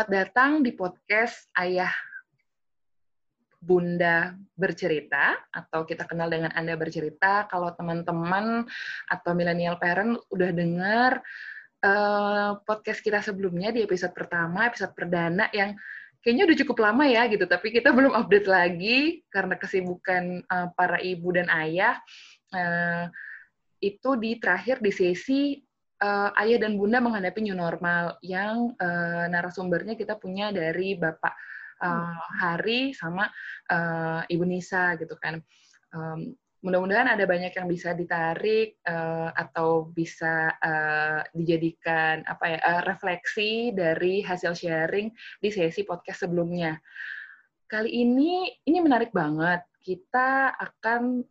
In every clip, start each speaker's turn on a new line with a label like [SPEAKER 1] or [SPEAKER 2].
[SPEAKER 1] Selamat datang di podcast Ayah Bunda Bercerita atau kita kenal dengan Anda Bercerita. Kalau teman-teman atau milenial parent udah dengar uh, podcast kita sebelumnya di episode pertama, episode perdana yang kayaknya udah cukup lama ya gitu, tapi kita belum update lagi karena kesibukan uh, para ibu dan ayah. Uh, itu di terakhir di sesi uh, ayah dan bunda menghadapi new normal yang uh, narasumbernya kita punya dari bapak uh, Hari sama uh, ibu Nisa gitu kan. Um, mudah-mudahan ada banyak yang bisa ditarik uh, atau bisa uh, dijadikan apa ya uh, refleksi dari hasil sharing di sesi podcast sebelumnya. Kali ini ini menarik banget. Kita akan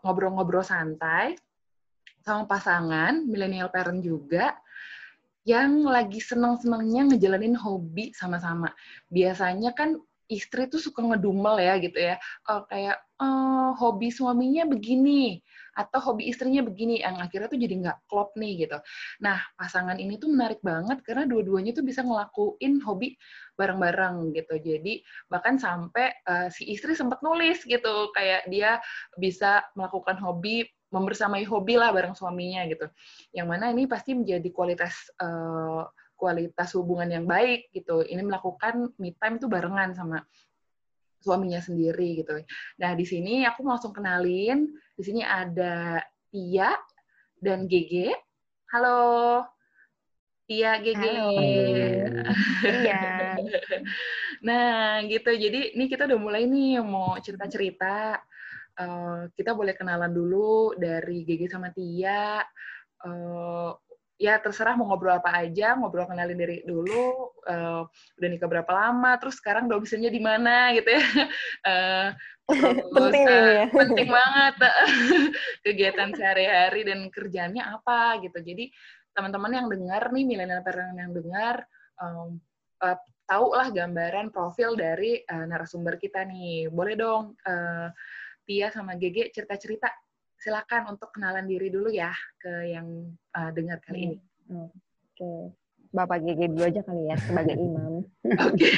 [SPEAKER 1] ngobrol-ngobrol uh, santai sama pasangan milenial parent juga yang lagi seneng-senengnya ngejalanin hobi sama-sama. Biasanya kan istri tuh suka ngedumel ya gitu ya, oh, kayak oh, hobi suaminya begini atau hobi istrinya begini, yang akhirnya tuh jadi nggak klop nih gitu. Nah pasangan ini tuh menarik banget karena dua-duanya tuh bisa ngelakuin hobi bareng-bareng gitu. Jadi bahkan sampai uh, si istri sempat nulis gitu, kayak dia bisa melakukan hobi membersamai hobi lah bareng suaminya gitu. Yang mana ini pasti menjadi kualitas uh, kualitas hubungan yang baik gitu. Ini melakukan me time itu barengan sama suaminya sendiri gitu. Nah, di sini aku langsung kenalin. Di sini ada Tia dan GG. Halo. Tia GG. Iya. nah, gitu. Jadi ini kita udah mulai nih mau cerita-cerita. Uh, kita boleh kenalan dulu dari GG sama Tia. Uh, ya terserah mau ngobrol apa aja, ngobrol kenalin diri dulu, uh, udah nikah berapa lama, terus sekarang domisilinya di mana gitu ya. Uh, penting uh, ya. Penting banget kegiatan sehari-hari dan kerjanya apa gitu. Jadi teman-teman yang dengar nih, milenial parent yang dengar, um, uh, tahu lah gambaran profil dari uh, narasumber kita nih. Boleh dong uh, Tia sama Gege cerita-cerita silakan untuk kenalan diri dulu ya ke yang uh, dengar kali ini.
[SPEAKER 2] Hmm. Oke. Okay. Bapak Gege dulu aja kali ya sebagai imam.
[SPEAKER 1] Oke.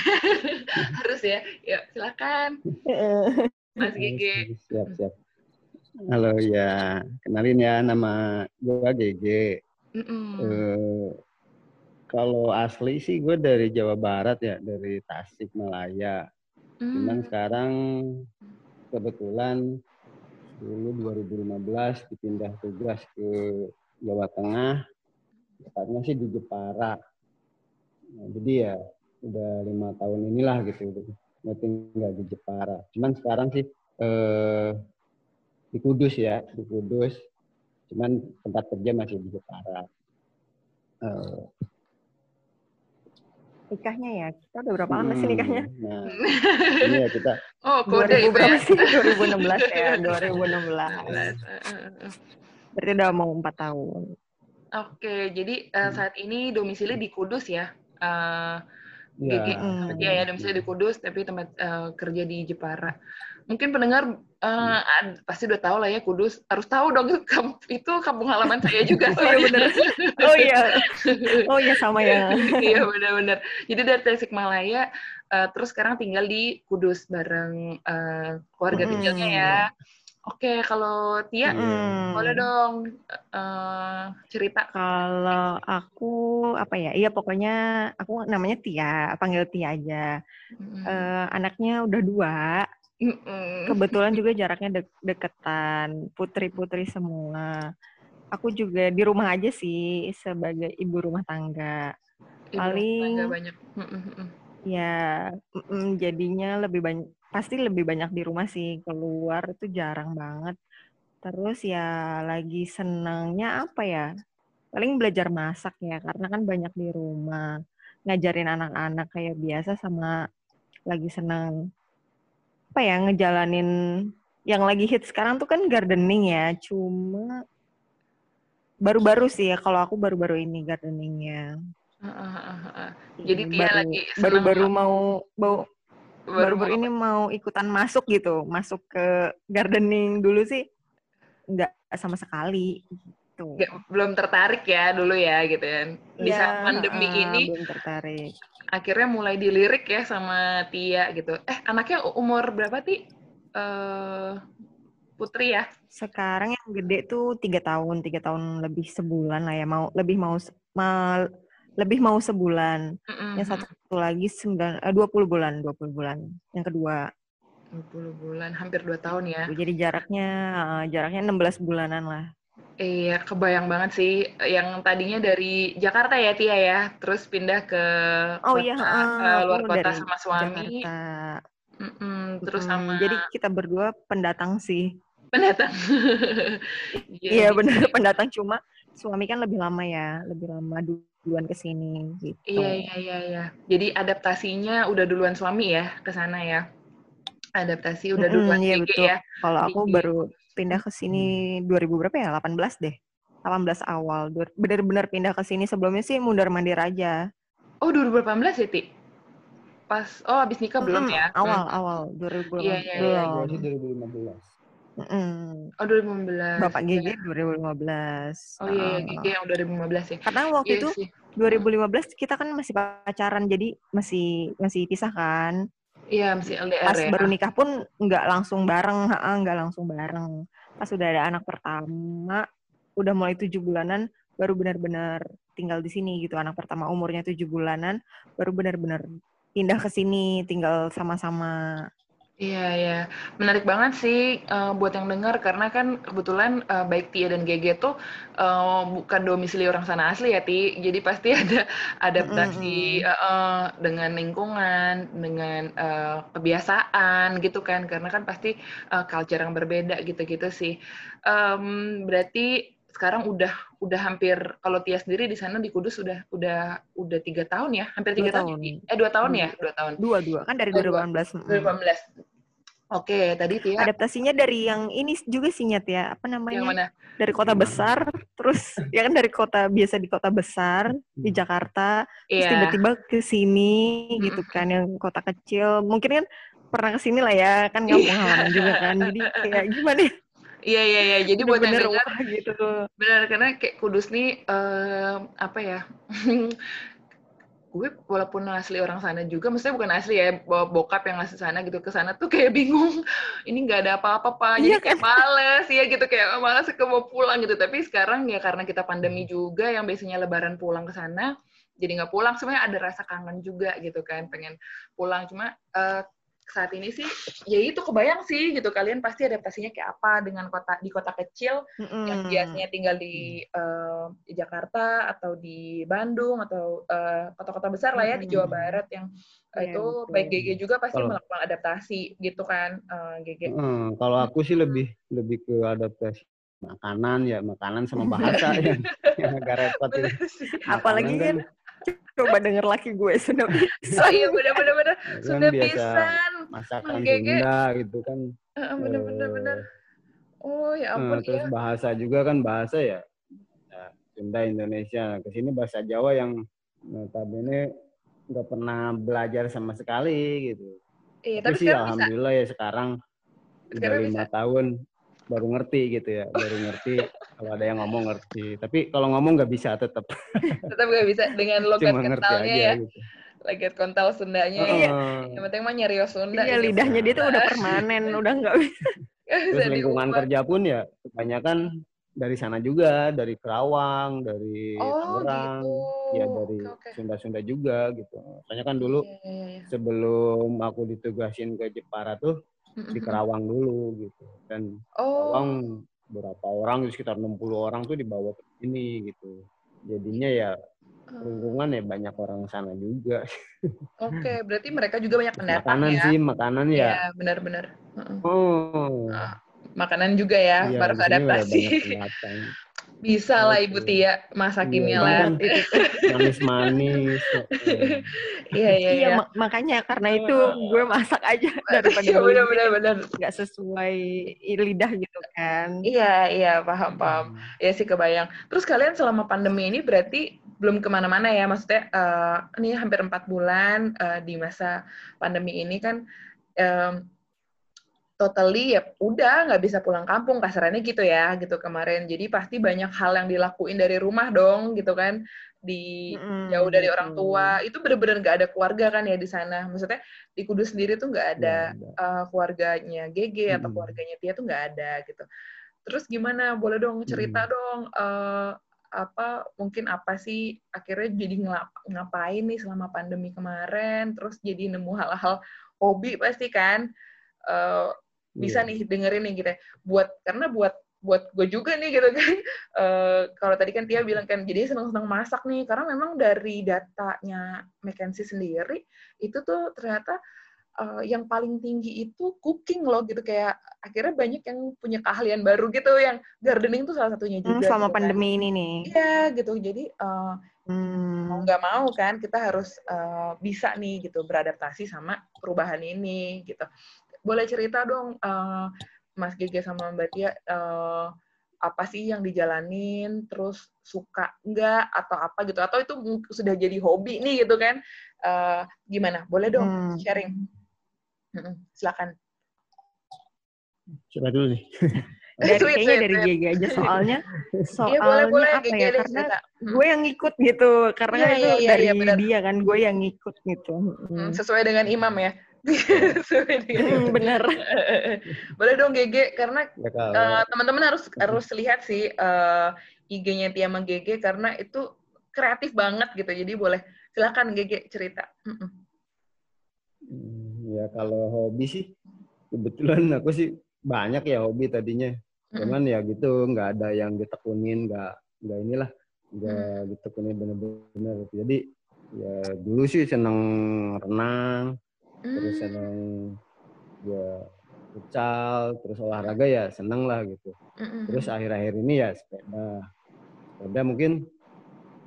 [SPEAKER 1] Harus ya. Yuk, silakan. Mas Gege.
[SPEAKER 3] Siap, siap. Halo ya, kenalin ya nama gue Gege. Mm -mm. Uh, kalau asli sih gue dari Jawa Barat ya, dari Tasik Malaya. Mm. Cuman sekarang kebetulan dulu 2015 dipindah tugas ke Jawa Tengah. Tepatnya sih di Jepara. Nah, jadi ya udah lima tahun inilah gitu udah tinggal di Jepara. Cuman sekarang sih eh, di Kudus ya di Kudus. Cuman tempat kerja masih di Jepara. Eh,
[SPEAKER 2] nikahnya ya. Kita udah berapa lama sih nikahnya?
[SPEAKER 3] Hmm, nah, iya kita.
[SPEAKER 1] Oh, kode 2000
[SPEAKER 2] berapa sih? 2016 ya, 2016. Berarti udah mau empat tahun.
[SPEAKER 1] Oke, jadi uh, saat ini domisili di Kudus ya. Uh, ya. Hmm. ya ya domisili di Kudus tapi tempat uh, kerja di Jepara mungkin pendengar uh, pasti udah tahu lah ya Kudus harus tahu dong itu, itu kampung halaman saya juga
[SPEAKER 2] oh iya benar oh iya oh iya sama ya
[SPEAKER 1] iya benar-benar jadi dari Tasikmalaya uh, terus sekarang tinggal di Kudus bareng uh, keluarga hmm. kecilnya ya Oke, kalau Tia, hmm. boleh dong uh, cerita.
[SPEAKER 2] Kalau aku apa ya? Iya pokoknya aku namanya Tia, panggil Tia aja. Hmm. Uh, anaknya udah dua, Kebetulan juga jaraknya de deketan, putri-putri semua. Aku juga di rumah aja sih sebagai ibu rumah tangga. Ibu Paling tangga banyak. Ya, jadinya lebih banyak pasti lebih banyak di rumah sih. Keluar itu jarang banget. Terus ya lagi senangnya apa ya? Paling belajar masak ya, karena kan banyak di rumah. Ngajarin anak-anak kayak biasa sama lagi senang apa ya ngejalanin yang lagi hit sekarang tuh kan gardening ya. Cuma baru-baru sih ya kalau aku baru-baru ini gardeningnya. Uh, uh, uh, uh. Jadi Tia baru, lagi baru-baru mau bau baru-baru ini mau ikutan masuk gitu, masuk ke gardening dulu sih nggak sama sekali. Gitu.
[SPEAKER 1] Gak, belum tertarik ya dulu ya gitu kan. Di
[SPEAKER 2] ya,
[SPEAKER 1] saat pandemi uh, ini
[SPEAKER 2] belum tertarik.
[SPEAKER 1] Akhirnya mulai dilirik ya sama Tia gitu. Eh, anaknya umur berapa, Ti? Uh, Putri ya?
[SPEAKER 2] Sekarang yang gede tuh tiga tahun, tiga tahun lebih sebulan lah ya. Mau lebih mau mal, lebih mau sebulan. Mm-hmm. Yang satu lagi sembilan, eh, dua puluh bulan, dua puluh bulan. Yang kedua.
[SPEAKER 1] 20 bulan, hampir 2 tahun ya.
[SPEAKER 2] Jadi jaraknya jaraknya 16 bulanan lah.
[SPEAKER 1] Iya, kebayang banget sih yang tadinya dari Jakarta ya Tia ya, terus pindah ke
[SPEAKER 2] oh, iya, kota, iya, uh,
[SPEAKER 1] luar kota sama suami.
[SPEAKER 2] Jakarta.
[SPEAKER 1] Mm -mm, terus hmm, sama
[SPEAKER 2] Jadi kita berdua pendatang sih.
[SPEAKER 1] Pendatang.
[SPEAKER 2] Iya yeah, benar pendatang cuma suami kan lebih lama ya, lebih lama duluan ke sini gitu.
[SPEAKER 1] Iya iya iya iya. Jadi adaptasinya udah duluan suami ya ke sana ya. Adaptasi udah duluan mm, iya, betul. ya.
[SPEAKER 2] Kalau aku baru pindah ke sini 2000 hmm. berapa ya? 18 deh. 18 awal. Benar-benar pindah ke sini sebelumnya sih mundar mandir aja.
[SPEAKER 1] Oh, 2018 ya, Ti? Pas oh habis nikah hmm, belum ya?
[SPEAKER 2] Awal, hmm. awal 2018. Iya, iya,
[SPEAKER 3] iya. 2015.
[SPEAKER 1] Mm. Oh 2015.
[SPEAKER 2] Bapak GG
[SPEAKER 1] ya.
[SPEAKER 2] 2015.
[SPEAKER 1] Oh iya, uh, GG yang 2015 ya.
[SPEAKER 2] Karena waktu iya itu sih. 2015 kita kan masih pacaran jadi masih masih pisah kan.
[SPEAKER 1] Iya, masih LDR
[SPEAKER 2] Pas
[SPEAKER 1] ya.
[SPEAKER 2] baru nikah pun nggak langsung bareng, nggak langsung bareng. Pas udah ada anak pertama, udah mulai tujuh bulanan, baru benar-benar tinggal di sini gitu. Anak pertama umurnya tujuh bulanan, baru benar-benar pindah ke sini, tinggal sama-sama
[SPEAKER 1] Iya, iya. Menarik banget sih uh, buat yang dengar karena kan kebetulan uh, baik Tia dan GG tuh uh, bukan domisili orang sana asli ya Ti. Jadi pasti ada adaptasi mm -hmm. uh, dengan lingkungan, dengan uh, kebiasaan gitu kan. Karena kan pasti uh, culture yang berbeda gitu-gitu sih. Um, berarti sekarang udah udah hampir kalau Tia sendiri di sana di Kudus udah udah udah tiga tahun ya hampir tiga tahun. tahun eh dua tahun ya dua tahun
[SPEAKER 2] dua dua kan dari dua ribu delapan belas
[SPEAKER 1] belas Oke, tadi Tia.
[SPEAKER 2] Adaptasinya dari yang ini juga sih Nyat ya, apa namanya?
[SPEAKER 1] Yang mana?
[SPEAKER 2] Dari kota besar, terus ya kan dari kota biasa di kota besar di hmm. Jakarta, yeah. terus iya. tiba-tiba ke sini gitu kan, yang kota kecil. Mungkin kan pernah ke sini lah ya, kan nggak pengalaman juga kan. Jadi kayak gimana ya?
[SPEAKER 1] Iya iya iya. Jadi buat yang dengar
[SPEAKER 2] gitu.
[SPEAKER 1] Benar karena kayak Kudus nih uh, apa ya? gue walaupun asli orang sana juga, maksudnya bukan asli ya, bawa bokap yang asli sana gitu ke sana tuh kayak bingung, ini nggak ada apa-apa pak, jadi iya kayak kan? males ya gitu kayak males ke mau pulang gitu. Tapi sekarang ya karena kita pandemi juga, yang biasanya Lebaran pulang ke sana, jadi nggak pulang. Sebenarnya ada rasa kangen juga gitu kan, pengen pulang. Cuma uh, saat ini sih ya itu kebayang sih gitu kalian pasti adaptasinya kayak apa dengan kota di kota kecil mm-hmm. yang biasanya tinggal di, uh, di Jakarta atau di Bandung atau uh, kota-kota besar lah ya mm-hmm. di Jawa Barat yang uh, yeah, itu betul. baik GG juga pasti kalau, melakukan adaptasi gitu kan uh, GG.
[SPEAKER 3] Mm, kalau aku sih lebih lebih ke adaptasi makanan ya makanan sama bahasa yang, yang agak repot ya.
[SPEAKER 2] Apalagi kan, kan coba denger laki gue sudah bisa.
[SPEAKER 1] Oh iya bener-bener bener. Sudah bisa.
[SPEAKER 3] Masakan Sunda gitu kan.
[SPEAKER 1] Uh, bener-bener uh, bener. Oh ya ampun uh,
[SPEAKER 3] Terus ya. bahasa juga kan bahasa ya. ya Sunda Indonesia. Ke sini bahasa Jawa yang notabene nggak pernah belajar sama sekali gitu.
[SPEAKER 1] Iya, tapi,
[SPEAKER 3] tapi sih alhamdulillah bisa. ya sekarang, sekarang udah lima tahun baru ngerti gitu ya baru ngerti kalau ada yang ngomong ngerti tapi kalau ngomong nggak bisa tetap
[SPEAKER 1] tetap nggak bisa dengan logat kentalnya ya gitu. logat kental Sundanya oh. ya yang penting mah nyari Sunda
[SPEAKER 2] iya gitu. lidahnya dia tuh udah permanen udah nggak bisa
[SPEAKER 3] terus lingkungan kerja pun ya kebanyakan dari sana juga dari Kerawang dari oh, Tangerang gitu. ya dari Sunda-Sunda okay. juga gitu soalnya kan dulu yeah, yeah, yeah. sebelum aku ditugasin ke Jepara tuh di Kerawang dulu gitu dan oh. Kerawang berapa orang sekitar 60 orang tuh dibawa ke sini gitu jadinya ya lingkungan ya banyak orang sana juga.
[SPEAKER 1] Oke, okay, berarti mereka juga banyak pendatang
[SPEAKER 3] makanan
[SPEAKER 1] ya?
[SPEAKER 3] sih, makanan ya. Iya,
[SPEAKER 1] benar-benar.
[SPEAKER 3] Oh.
[SPEAKER 1] Nah, makanan juga ya, ya baru adaptasi. Bisa lah Ibu Tia masakinnya iya, lah. Kan
[SPEAKER 3] manis-manis.
[SPEAKER 1] Iya iya iya.
[SPEAKER 2] Mak makanya karena itu gue masak aja daripada
[SPEAKER 1] iya, benar benar benar
[SPEAKER 2] nggak sesuai lidah gitu kan.
[SPEAKER 1] Iya iya paham paham. Hmm. Ya sih kebayang. Terus kalian selama pandemi ini berarti belum ke mana-mana ya maksudnya uh, ini hampir empat bulan uh, di masa pandemi ini kan um, totally ya udah nggak bisa pulang kampung kasarannya gitu ya gitu kemarin. Jadi pasti banyak hal yang dilakuin dari rumah dong gitu kan. Di mm, jauh dari orang tua. Itu bener-bener nggak ada keluarga kan ya di sana. Maksudnya di Kudus sendiri tuh nggak ada, ya, uh, keluarganya GG atau keluarganya Tia tuh nggak ada gitu. Terus gimana? Boleh dong cerita mm. dong uh, apa mungkin apa sih akhirnya jadi ngapain nih selama pandemi kemarin? Terus jadi nemu hal-hal hobi pasti kan? Uh, bisa yeah. nih dengerin nih gitu buat karena buat buat gue juga nih gitu kan. Uh, kalau tadi kan Tia bilang kan, jadi senang-senang masak nih, karena memang dari datanya McKenzie sendiri, itu tuh ternyata uh, yang paling tinggi itu cooking loh gitu kayak akhirnya banyak yang punya keahlian baru gitu yang gardening tuh salah satunya hmm, juga.
[SPEAKER 2] Hmm, selama gitu pandemi kan. ini nih.
[SPEAKER 1] Iya gitu jadi uh, hmm. mau nggak mau kan kita harus uh, bisa nih gitu beradaptasi sama perubahan ini gitu. Boleh cerita dong uh, Mas Gege sama Mbak Tia uh, apa sih yang dijalanin, terus suka enggak atau apa gitu, atau itu sudah jadi hobi nih gitu kan? Uh, gimana? Boleh dong hmm. sharing? Hmm, silakan.
[SPEAKER 3] Coba dulu nih.
[SPEAKER 2] dari sweet, kayaknya sweet, dari GG aja soalnya soalnya iya, boleh, boleh, apa ya karena gue yang ngikut gitu karena iya, itu iya, dari iya, dia kan gue yang ngikut gitu
[SPEAKER 1] hmm. sesuai dengan imam ya
[SPEAKER 2] bener.
[SPEAKER 1] Boleh dong GG karena uh, teman-teman harus harus lihat sih uh, IG-nya Tia sama GG karena itu kreatif banget gitu. Jadi boleh silakan GG cerita.
[SPEAKER 3] Hmm, ya kalau hobi sih kebetulan aku sih banyak ya hobi tadinya. Cuman ya gitu nggak ada yang ditekunin, nggak nggak inilah nggak ditekunin bener-bener. Jadi ya dulu sih seneng renang, terus hmm. seneng ya futsal terus olahraga ya seneng lah gitu. Hmm. terus akhir-akhir ini ya sepeda. Sepeda mungkin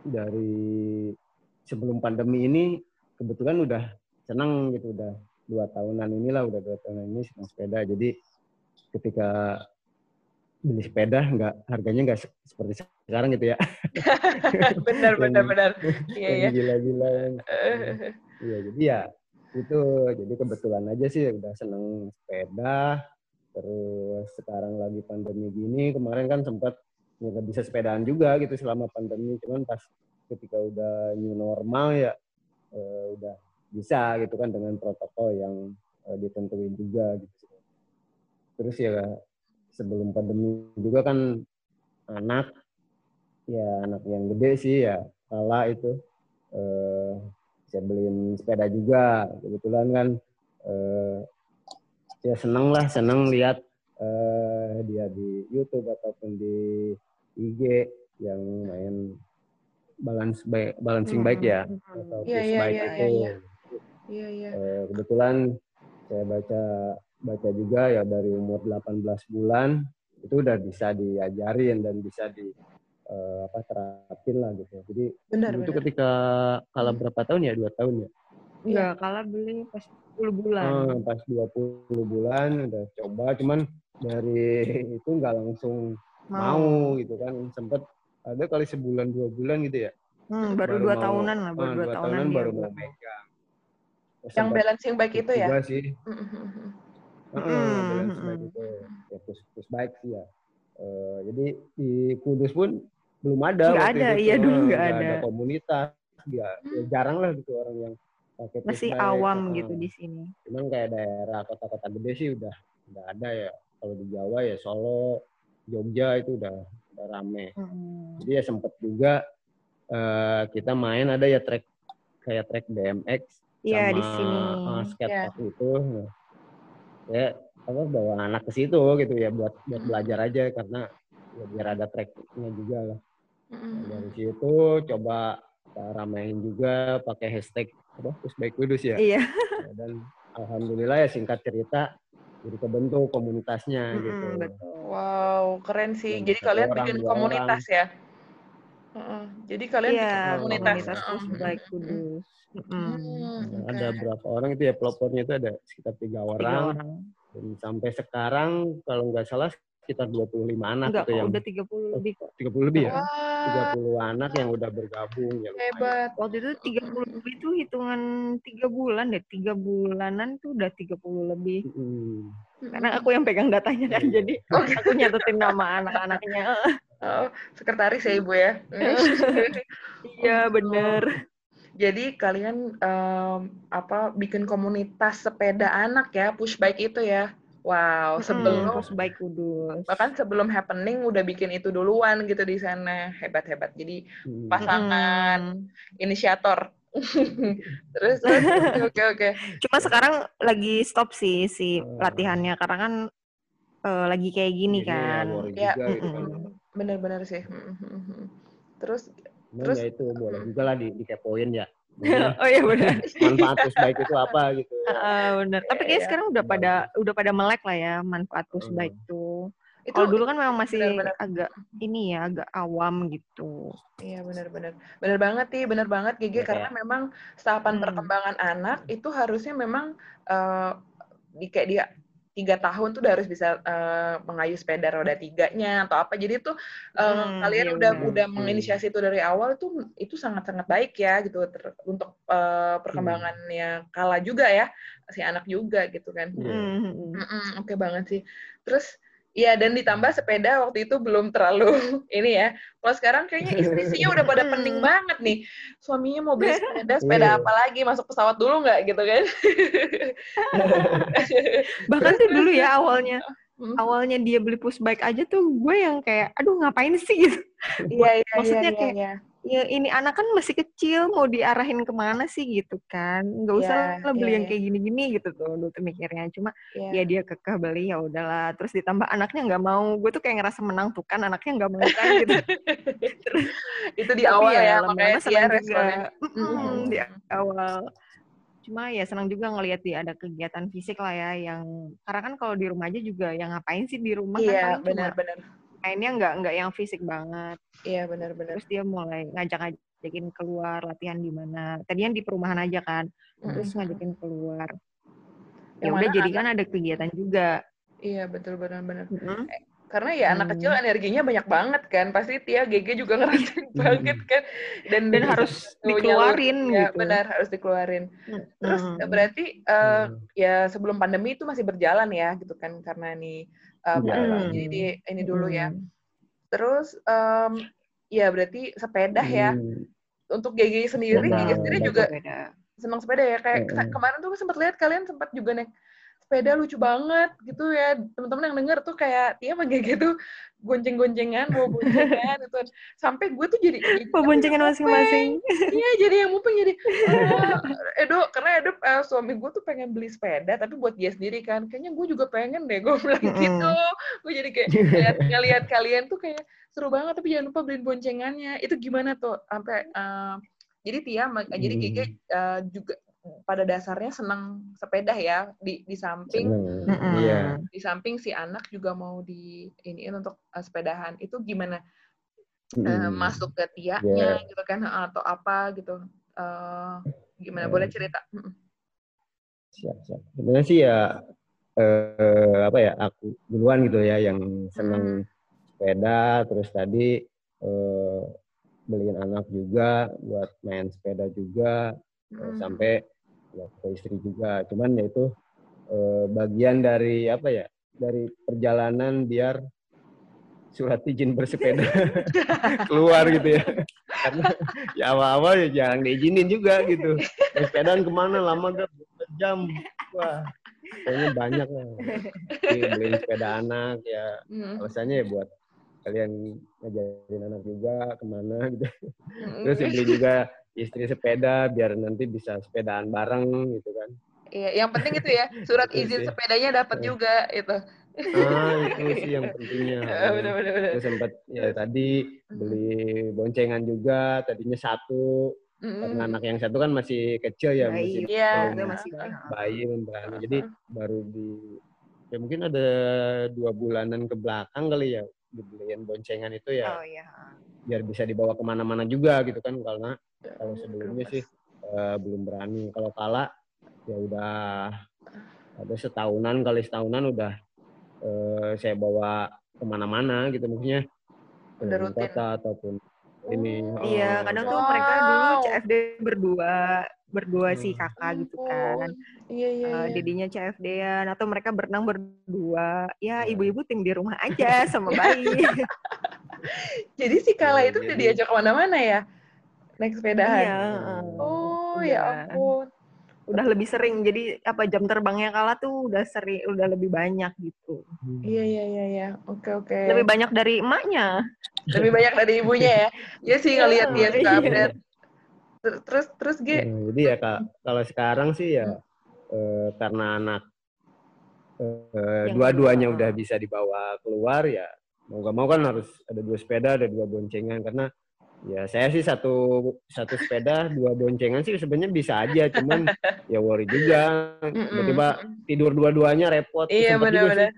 [SPEAKER 3] dari sebelum pandemi ini kebetulan udah seneng gitu udah dua tahunan inilah udah dua tahunan ini senang sepeda. Jadi ketika beli sepeda nggak harganya nggak seperti sekarang gitu ya.
[SPEAKER 1] Benar benar benar.
[SPEAKER 3] Iya iya. gila-gila iya jadi ya itu jadi kebetulan aja sih udah seneng sepeda. Terus sekarang lagi pandemi gini kemarin kan sempat nggak bisa sepedaan juga gitu selama pandemi. Cuman pas ketika udah new normal ya uh, udah bisa gitu kan dengan protokol yang uh, ditentuin juga gitu terus ya sebelum pandemi juga kan anak ya anak yang gede sih ya kala itu uh, saya beliin sepeda juga kebetulan kan eh, ya seneng lah seneng lihat eh, dia di YouTube ataupun di IG yang main balance baik balancing hmm. bike ya atau yeah, yeah, bike yeah, itu yeah, yeah. Yeah, yeah. Eh, kebetulan saya baca baca juga ya dari umur 18 bulan itu udah bisa diajarin dan bisa di uh, apa terapin lah gitu. Jadi benar, itu benar. ketika kalah hmm. berapa tahun ya? Dua tahun ya?
[SPEAKER 2] Enggak, kalah beli pas 10 bulan.
[SPEAKER 3] Uh, pas 20 bulan udah coba, cuman dari itu nggak langsung mau. mau gitu kan. Sempet ada kali sebulan dua bulan gitu ya.
[SPEAKER 2] Hmm, baru, baru dua mau, tahunan lah, baru uh, dua, tahunan, tahunan
[SPEAKER 3] baru mau megang.
[SPEAKER 1] Yang balancing baik itu ya?
[SPEAKER 3] Juga sih. Mm -hmm. Uh, balance baik itu. Ya, push, push baik sih ya. Uh, jadi di Kudus pun belum ada
[SPEAKER 2] nggak ada itu. iya dulu nggak ada.
[SPEAKER 3] ada komunitas ya, ya jarang lah gitu orang yang
[SPEAKER 2] pakai masih awam uh, gitu di sini
[SPEAKER 3] cuman kayak daerah kota-kota gede sih udah udah ada ya kalau di Jawa ya Solo Jogja itu udah udah rame hmm. jadi ya sempet juga uh, kita main ada ya trek kayak trek BMX
[SPEAKER 2] Iya di sini.
[SPEAKER 3] Uh, skatepark yeah. itu, nah, ya apa bawa anak ke situ gitu ya buat buat belajar aja karena ya biar ada treknya juga lah. Mm-hmm. Dari situ coba ramein juga pakai hashtag apa terus baik kudus ya.
[SPEAKER 2] Iya.
[SPEAKER 3] Ya, dan alhamdulillah ya singkat cerita jadi kebentuk komunitasnya mm-hmm, gitu.
[SPEAKER 1] Betul. Wow, keren sih. Dan jadi kalian orang, bikin komunitas orang. ya. Uh-uh. Jadi kalian bikin komunitas, komunitas
[SPEAKER 2] uh-uh. baik kudus.
[SPEAKER 3] Mm. Hmm, okay. Ada berapa orang itu ya pelopornya itu ada sekitar tiga orang. Tiga orang. Dan sampai sekarang kalau nggak salah sekitar 25 anak
[SPEAKER 2] Enggak,
[SPEAKER 3] gitu yang
[SPEAKER 2] udah 30 lebih kok.
[SPEAKER 3] 30 lebih ya?
[SPEAKER 1] Wah,
[SPEAKER 3] 30 anak yang udah bergabung ya. lumayan.
[SPEAKER 1] hebat.
[SPEAKER 2] Waktu itu 30 lebih tuh hitungan 3 bulan deh. 3 bulanan tuh udah 30 lebih.
[SPEAKER 3] Mm.
[SPEAKER 2] Karena aku yang pegang datanya kan, jadi aku nyatetin nama anak-anaknya.
[SPEAKER 1] Oh, sekretaris ya ibu ya.
[SPEAKER 2] Iya, bener.
[SPEAKER 1] Jadi kalian em, apa bikin komunitas sepeda anak ya, push bike itu ya. Wow, sebelum
[SPEAKER 2] Terus baik kudus.
[SPEAKER 1] bahkan sebelum happening udah bikin itu duluan gitu di sana. Hebat-hebat. Jadi pasangan
[SPEAKER 2] Mm.
[SPEAKER 1] inisiator. terus oke oke.
[SPEAKER 2] Cuma sekarang lagi stop sih si
[SPEAKER 3] Oh.
[SPEAKER 2] latihannya karena kan eh, lagi kayak gini
[SPEAKER 3] Jadi ya,
[SPEAKER 2] kan.
[SPEAKER 1] Ya,
[SPEAKER 3] gitu kan.
[SPEAKER 1] Bener-bener sih. Terus
[SPEAKER 3] Cuman
[SPEAKER 1] Terus-
[SPEAKER 3] ya itu boleh juga lah di, dikepoin ya. Maksudnya
[SPEAKER 2] oh iya benar.
[SPEAKER 3] manfaat bike itu apa gitu.
[SPEAKER 2] Ah, benar. Tapi kayak
[SPEAKER 1] Iya.
[SPEAKER 2] sekarang udah pada udah pada melek lah ya manfaat push
[SPEAKER 3] Hmm.
[SPEAKER 2] bike tuh.
[SPEAKER 1] itu
[SPEAKER 2] Kalau dulu kan memang masih
[SPEAKER 1] benar-benar.
[SPEAKER 2] agak ini ya, agak awam gitu.
[SPEAKER 1] Iya benar-benar, benar banget sih, benar banget Gigi
[SPEAKER 3] Ya,
[SPEAKER 1] karena memang tahapan
[SPEAKER 2] Hmm.
[SPEAKER 1] perkembangan anak itu harusnya memang eh, di kayak dia tiga tahun tuh udah harus bisa eh, mengayuh sepeda roda tiganya atau apa. Jadi tuh eh,
[SPEAKER 2] Hmm,
[SPEAKER 1] kalian
[SPEAKER 2] iya
[SPEAKER 1] udah
[SPEAKER 2] benar.
[SPEAKER 1] udah
[SPEAKER 3] Hmm.
[SPEAKER 1] menginisiasi itu dari awal itu itu sangat-sangat baik ya gitu ter- untuk eh, perkembangannya Kala juga ya si anak juga gitu kan.
[SPEAKER 3] Iya.
[SPEAKER 2] Mm, mm,
[SPEAKER 1] Oke banget sih. Terus Iya dan ditambah sepeda waktu itu belum terlalu ini ya. Kalau sekarang kayaknya istri-istrinya udah pada pening
[SPEAKER 2] Hmm.
[SPEAKER 1] banget nih. Suaminya mau beli sepeda, sepeda
[SPEAKER 3] Iya.
[SPEAKER 1] apa lagi? Masuk pesawat dulu nggak gitu kan?
[SPEAKER 2] Bahkan tuh dulu ya awalnya, awalnya dia beli push bike aja tuh gue yang kayak, aduh ngapain sih gitu.
[SPEAKER 1] Iya iya
[SPEAKER 2] Maksudnya
[SPEAKER 1] iya,
[SPEAKER 2] kayak,
[SPEAKER 1] iya.
[SPEAKER 2] Ya ini anak kan masih kecil, mau diarahin ke mana sih gitu kan? Nggak usah
[SPEAKER 1] Iya,
[SPEAKER 2] lah beli
[SPEAKER 1] iya,
[SPEAKER 2] yang
[SPEAKER 1] iya.
[SPEAKER 2] kayak gini-gini gitu tuh dulu tuh mikirnya. Cuma
[SPEAKER 1] Iya.
[SPEAKER 2] ya dia kekeh beli ya udahlah. Terus ditambah anaknya nggak mau, gue tuh kayak ngerasa menang tuh kan anaknya nggak mau kan gitu.
[SPEAKER 1] itu di awal ya,
[SPEAKER 2] lama-lama
[SPEAKER 1] makanya dia
[SPEAKER 2] senang juga.
[SPEAKER 1] responnya.
[SPEAKER 2] Mm-mm,
[SPEAKER 1] Mm.
[SPEAKER 2] di awal. Cuma ya senang juga ngelihat dia ada kegiatan fisik lah ya yang karena kan kalau di rumah aja juga yang ngapain sih di rumah kan
[SPEAKER 1] Iya benar-benar.
[SPEAKER 2] Mainnya nggak nggak yang fisik banget.
[SPEAKER 1] Iya benar-benar.
[SPEAKER 2] Terus dia mulai ngajak-ngajakin keluar latihan di mana. Tadinya di perumahan aja kan. Terus
[SPEAKER 1] Mm-mm.
[SPEAKER 2] ngajakin keluar.
[SPEAKER 1] Yang
[SPEAKER 2] Ya udah jadi kan ada kegiatan juga.
[SPEAKER 1] Iya betul benar-benar.
[SPEAKER 2] Mm-mm.
[SPEAKER 1] Karena ya anak
[SPEAKER 2] Hmm.
[SPEAKER 1] kecil energinya banyak banget kan. Pasti Tia GG juga ngerasain banget kan. Dan,
[SPEAKER 2] Dan harus dikeluarin
[SPEAKER 1] Ya
[SPEAKER 2] gitu.
[SPEAKER 1] benar harus dikeluarin. Terus
[SPEAKER 2] Mm.
[SPEAKER 1] berarti eh,
[SPEAKER 3] Hmm.
[SPEAKER 1] ya sebelum pandemi itu masih berjalan ya gitu kan karena nih eh,
[SPEAKER 3] Iya.
[SPEAKER 1] pandemi.
[SPEAKER 2] Hmm.
[SPEAKER 1] jadi di, ini dulu ya.
[SPEAKER 2] Mm.
[SPEAKER 1] Terus em, ya berarti sepeda ya.
[SPEAKER 3] Hmm.
[SPEAKER 1] Untuk GG sendiri. GG sendiri juga senang sepeda ya. Kayak kemarin tuh sempat lihat kalian sempat juga naik sepeda lucu banget gitu ya. Teman-teman yang denger tuh kayak Tia sama GG tuh gonceng-goncengan, bawa boncengan gitu. Sampai gue tuh jadi
[SPEAKER 2] Pemboncengan masing-masing.
[SPEAKER 1] Iya, jadi yang mupeng jadi "Ah, Edo, karena Edo eh, suami gue tuh pengen beli sepeda, tapi buat dia sendiri kan. Kayaknya gue juga pengen deh, gue bilang
[SPEAKER 2] Mm-mm.
[SPEAKER 1] gitu. Gue jadi kayak ngeliat, ngeliat kalian tuh kayak seru banget, tapi jangan lupa beliin boncengannya. Itu gimana tuh? Sampai eh, jadi Tia, ma- jadi
[SPEAKER 3] Hmm.
[SPEAKER 1] Gigi eh, juga pada dasarnya senang sepeda ya di di samping
[SPEAKER 3] Seneng.
[SPEAKER 2] Mm-mm.
[SPEAKER 3] Iya.
[SPEAKER 1] di samping si anak juga mau di iniin untuk eh, sepedahan itu gimana eh,
[SPEAKER 3] Mm.
[SPEAKER 1] masuk ke tiaknya gitu kan atau apa gitu Eh, gimana boleh cerita Mm-mm.
[SPEAKER 3] siap siap sebenarnya sih ya eh, apa ya aku duluan gitu ya yang seneng sepeda terus tadi eh, beliin anak juga buat main sepeda juga eh,
[SPEAKER 1] Mm.
[SPEAKER 3] sampai ya, ke istri juga. Cuman ya itu eh, bagian dari apa ya dari perjalanan biar surat izin bersepeda keluar gitu ya. Karena ya awal-awal ya jarang diizinin juga gitu. Sepedaan ke mana? Lama gak? Jam. Wah kayaknya banyak lah. Jadi beliin sepeda anak ya.
[SPEAKER 1] Mm.
[SPEAKER 3] alasannya ya buat kalian ngajarin anak juga ke mana gitu.
[SPEAKER 1] Mm.
[SPEAKER 3] terus ya beli juga istri sepeda biar nanti bisa sepedaan bareng gitu kan
[SPEAKER 1] Iya, yang penting itu ya surat
[SPEAKER 3] Itu
[SPEAKER 1] izin
[SPEAKER 3] sih.
[SPEAKER 1] sepedanya dapat
[SPEAKER 3] Iya.
[SPEAKER 1] juga itu.
[SPEAKER 3] ah itu sih yang pentingnya
[SPEAKER 1] Bener-bener.
[SPEAKER 3] terus sempat ya tadi beli boncengan juga tadinya satu karena anak yang satu kan masih kecil ya
[SPEAKER 2] Bayi.
[SPEAKER 3] masih
[SPEAKER 1] Iya.
[SPEAKER 2] masih
[SPEAKER 3] bayi belum berani jadi baru di ya mungkin ada dua bulanan ke belakang kali ya dibeliin boncengan itu ya
[SPEAKER 2] Oh iya.
[SPEAKER 3] biar bisa dibawa ke mana-mana juga gitu kan karena kalau sebelumnya sih eh, belum berani. Kalau kala ya udah. Ada setahunan kali setahunan udah eh, saya bawa ke mana-mana gitu maksudnya.
[SPEAKER 1] Udah rutin
[SPEAKER 3] kota ataupun ini
[SPEAKER 2] oh. iya kadang tuh mereka dulu CFD berdua berdua hmm. si kakak gitu kan.
[SPEAKER 1] Iya iya, uh,
[SPEAKER 2] dedinya CFD-an atau mereka berenang berdua. Ya iya. ibu-ibu tim di rumah aja sama bayi.
[SPEAKER 1] Jadi si Kala itu udah diajak ke mana-mana ya naik sepedahan
[SPEAKER 2] iya.
[SPEAKER 1] oh ya ampun.
[SPEAKER 2] Udah lebih sering jadi apa jam terbangnya kala tuh udah sering udah lebih banyak gitu.
[SPEAKER 1] Hmm. iya iya iya iya. Oke oke.
[SPEAKER 2] Lebih banyak dari emaknya.
[SPEAKER 1] Lebih banyak dari ibunya ya? Ya sih ngelihat dia suka iya. update. Terus terus G
[SPEAKER 3] hmm, jadi ya kak kalau sekarang sih ya eh, karena anak eh, dua-duanya udah bisa dibawa keluar ya mau gak mau kan harus ada dua sepeda ada dua boncengan. Karena Ya saya sih satu satu sepeda dua boncengan sih sebenarnya bisa aja, cuman ya worry juga. Tiba-tiba tidur dua-duanya repot.
[SPEAKER 1] Iya benar-benar.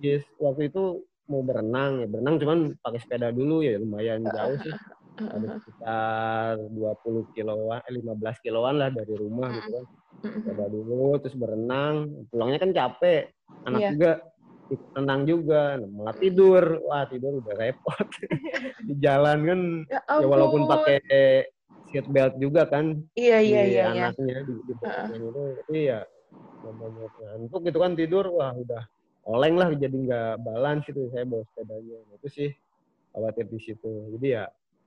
[SPEAKER 3] Yes, waktu itu mau berenang ya berenang cuman pakai sepeda dulu ya lumayan jauh sih. Ada sekitar 20 kiloan, eh 15 kiloan lah dari rumah gitu kan. Sepeda dulu terus berenang, pulangnya kan capek. Anak yeah. juga tenang juga malah tidur. Wah tidur udah repot. Di jalan kan ya, ya walaupun pakai seat belt juga kan.
[SPEAKER 1] Iya iya
[SPEAKER 3] di
[SPEAKER 1] iya
[SPEAKER 3] anaknya iya. di, di uh. itu tapi ya namanya ngantuk gitu kan tidur. Wah udah oleng lah jadi nggak balance itu saya bawa sepedanya. Itu sih khawatir di situ. Jadi ya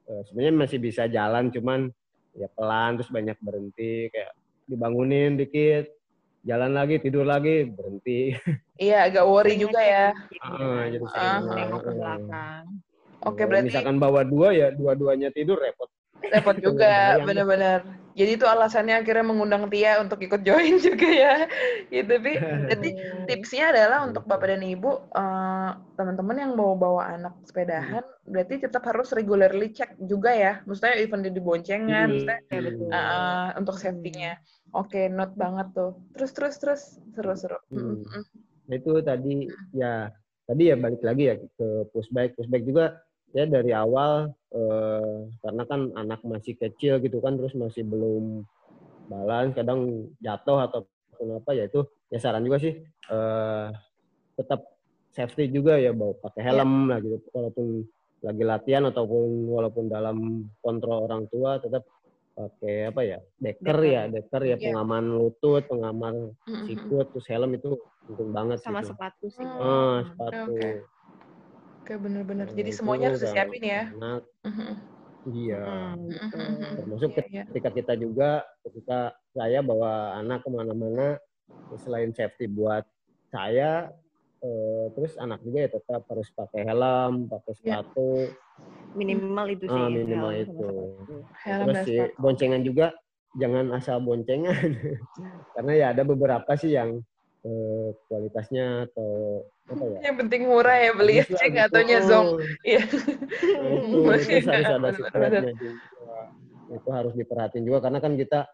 [SPEAKER 3] eh, sebenarnya masih bisa jalan cuman ya pelan terus banyak berhenti kayak dibangunin dikit jalan lagi tidur lagi berhenti.
[SPEAKER 1] Iya agak worry juga ya.
[SPEAKER 3] ah, jadi uh, ke belakang.
[SPEAKER 1] Oke berarti
[SPEAKER 3] misalkan bawa dua ya dua-duanya tidur repot.
[SPEAKER 1] Repot juga benar-benar jadi itu alasannya akhirnya mengundang Tia untuk ikut join juga ya. Gitu tapi jadi tipsnya adalah untuk bapak dan ibu uh, teman-teman yang mau bawa anak sepedahan hmm. berarti tetap harus regularly cek juga ya. Maksudnya even di boncengan hmm. maksudnya uh, untuk safety-nya. Oke okay, not banget tuh. Terus terus terus. Seru-seru hmm.
[SPEAKER 3] hmm. Itu tadi ya tadi ya balik lagi ya ke pushback. Pushback juga ya dari awal eh, karena kan anak masih kecil gitu kan terus masih belum balance kadang jatuh atau apa ya itu ya saran juga sih. Eh, tetap safety juga ya bawa pakai helm lah gitu. Walaupun lagi latihan ataupun walaupun dalam kontrol orang tua tetap pakai apa ya deker, ya deker. ya yeah. pengaman lutut pengaman sikut terus helm itu penting banget
[SPEAKER 2] sama gitu. sepatu sih.
[SPEAKER 3] Oh, sepatu. okay.
[SPEAKER 1] Oke, benar-benar. Jadi semuanya harus disiapin ya. Anak,
[SPEAKER 3] uh-huh. Iya. Uh-huh. Termasuk yeah, yeah. ketika kita juga, ketika saya bawa anak ke mana-mana, selain safety buat saya, eh, terus anak juga ya tetap harus pakai helm, pakai iya. sepatu.
[SPEAKER 2] Minimal itu sih. Ah,
[SPEAKER 3] minimal helm itu. Helm terus sih boncengan juga jangan asal boncengan, karena ya ada beberapa sih yang eh, kualitasnya atau apa ya?
[SPEAKER 1] Yang penting murah ya beli cek atau nyezong. Iya.
[SPEAKER 3] itu, itu harus ada secretnya juga. Itu harus diperhatiin juga karena kan kita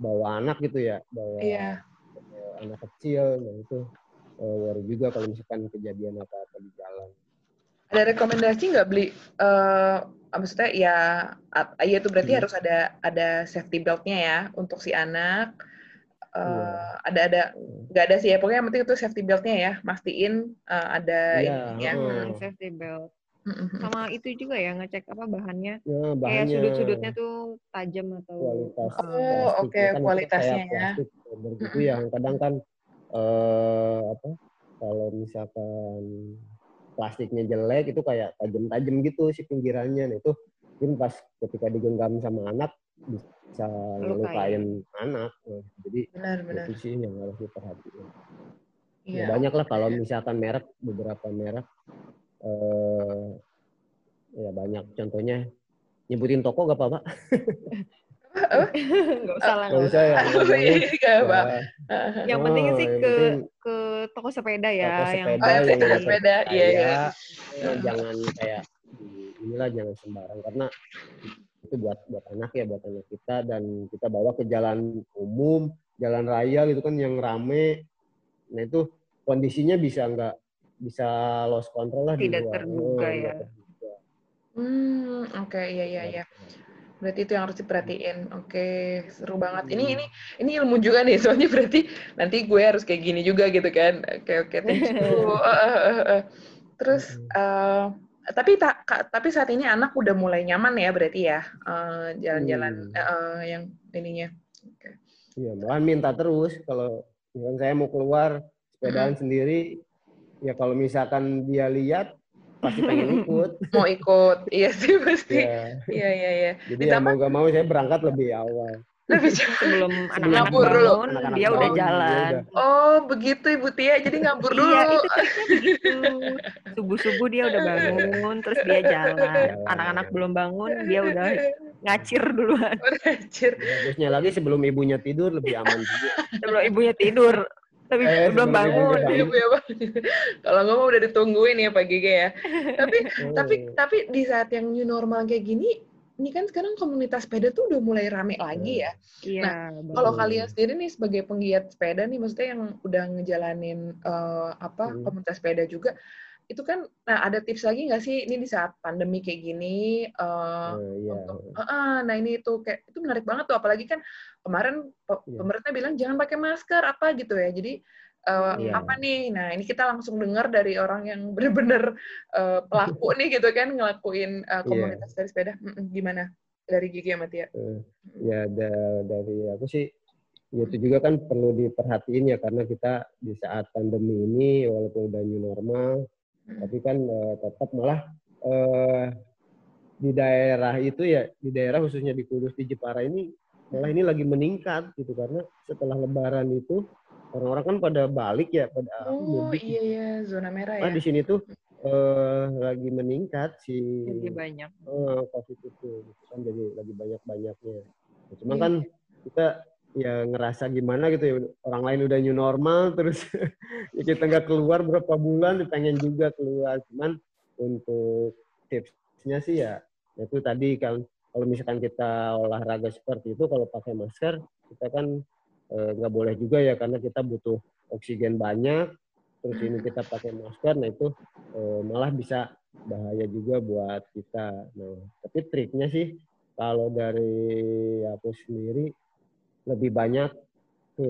[SPEAKER 3] bawa anak gitu ya, bawa iya. anak kecil, nah itu uh, worry juga kalau misalkan kejadian apa-apa di jalan.
[SPEAKER 1] Ada rekomendasi nggak beli? Uh, maksudnya ya, ya itu berarti hmm. harus ada ada safety beltnya ya untuk si anak uh, ada ada nggak ada sih ya. Pokoknya yang penting itu safety beltnya ya. Mastiin uh, ada
[SPEAKER 2] yeah. ini ya. Hmm. safety belt. Sama itu juga ya ngecek apa bahannya. Ya, kayak sudut-sudutnya tuh tajam atau
[SPEAKER 3] kualitas
[SPEAKER 1] oh oke okay. kan kualitasnya ya.
[SPEAKER 3] begitu ya kadang kan uh, apa kalau misalkan plastiknya jelek itu kayak tajam-tajam gitu si pinggirannya. Nah itu mungkin pas ketika digenggam sama anak bisa ngelukain anak. Nah, jadi benar, benar. itu sih yang harus diperhatikan. Ya, ya, banyak lah kalau misalkan merek beberapa merek eh, ya banyak contohnya nyebutin toko gak apa-apa.
[SPEAKER 2] Gak usah lah. Gak usah ya. Gak apa. Yang penting sih ke ke toko sepeda ya.
[SPEAKER 3] Toko sepeda yang,
[SPEAKER 1] oh, yang sepeda. Iya, iya.
[SPEAKER 3] Jangan kayak inilah jangan sembarang karena itu buat buat anak ya buat anak kita. Dan kita bawa ke jalan umum jalan raya gitu kan yang rame. Nah itu kondisinya bisa nggak bisa lost control lah
[SPEAKER 2] tidak di luar. terduga oh, ya.
[SPEAKER 1] hmm oke okay, iya iya iya. Berarti itu yang harus diperhatiin. Oke seru banget. Ini ini ini ilmu juga nih soalnya berarti nanti gue harus kayak gini juga gitu kan. Oke oke thank you. Terus uh, tapi tak tapi saat ini anak udah mulai nyaman ya berarti ya jalan-jalan uh, hmm. uh, yang ininya.
[SPEAKER 3] Okay. Iya, malah minta terus kalau misalkan saya mau keluar sepedaan hmm. sendiri, ya kalau misalkan dia lihat pasti pengen ikut.
[SPEAKER 1] Mau ikut, iya sih pasti. Iya, iya, iya. Ya.
[SPEAKER 3] Jadi ya mau gak mau saya berangkat lebih awal.
[SPEAKER 2] Lebih sebelum anak-anak bangun, anak -anak dia bangun, udah jalan.
[SPEAKER 1] Dia udah. Oh, begitu Ibu Tia. Jadi ngabur dulu.
[SPEAKER 2] Iya, itu begitu. Subuh-subuh dia udah bangun, terus dia jalan. Anak-anak belum bangun, dia udah ngacir duluan.
[SPEAKER 1] ngacir.
[SPEAKER 3] Bagusnya lagi sebelum ibunya tidur lebih aman juga.
[SPEAKER 2] sebelum ibunya tidur. Tapi eh, belum bangun.
[SPEAKER 1] Iya, ya, Kalau ngomong udah ditungguin ya Pak Gege ya. tapi oh. tapi tapi di saat yang new normal kayak gini, ini kan sekarang komunitas sepeda tuh udah mulai rame lagi ya.
[SPEAKER 2] Iya.
[SPEAKER 1] Nah, kalau kalian sendiri nih sebagai penggiat sepeda nih, maksudnya yang udah ngejalanin uh, apa hmm. komunitas sepeda juga, itu kan nah ada tips lagi nggak sih ini di saat pandemi kayak gini uh, uh, yeah. untuk uh, uh, nah ini itu kayak itu menarik banget tuh apalagi kan kemarin yeah. pemerintah bilang jangan pakai masker apa gitu ya jadi uh, yeah. apa nih nah ini kita langsung dengar dari orang yang benar-benar uh, pelaku nih gitu kan ngelakuin uh, komunitas yeah. dari sepeda gimana dari Gigi sama Tia? Uh,
[SPEAKER 3] ya da dari aku sih ya itu juga kan perlu diperhatiin ya karena kita di saat pandemi ini walaupun udah new normal tapi kan uh, tetap malah uh, di daerah itu ya di daerah khususnya di Kudus di Jepara ini malah ini lagi meningkat gitu karena setelah Lebaran itu orang-orang kan pada balik ya pada
[SPEAKER 1] oh mudik. iya iya zona merah
[SPEAKER 3] nah, ya di sini tuh uh, lagi meningkat si
[SPEAKER 2] jadi banyak
[SPEAKER 3] uh, covid itu gitu kan jadi lagi banyak banyaknya nah, cuma yeah. kan kita ya ngerasa gimana gitu ya orang lain udah new normal terus ya kita nggak keluar berapa bulan pengen juga keluar cuman untuk tipsnya sih ya itu tadi kan kalau misalkan kita olahraga seperti itu kalau pakai masker kita kan nggak e, boleh juga ya karena kita butuh oksigen banyak terus ini kita pakai masker nah itu e, malah bisa bahaya juga buat kita nah tapi triknya sih kalau dari aku sendiri lebih banyak ke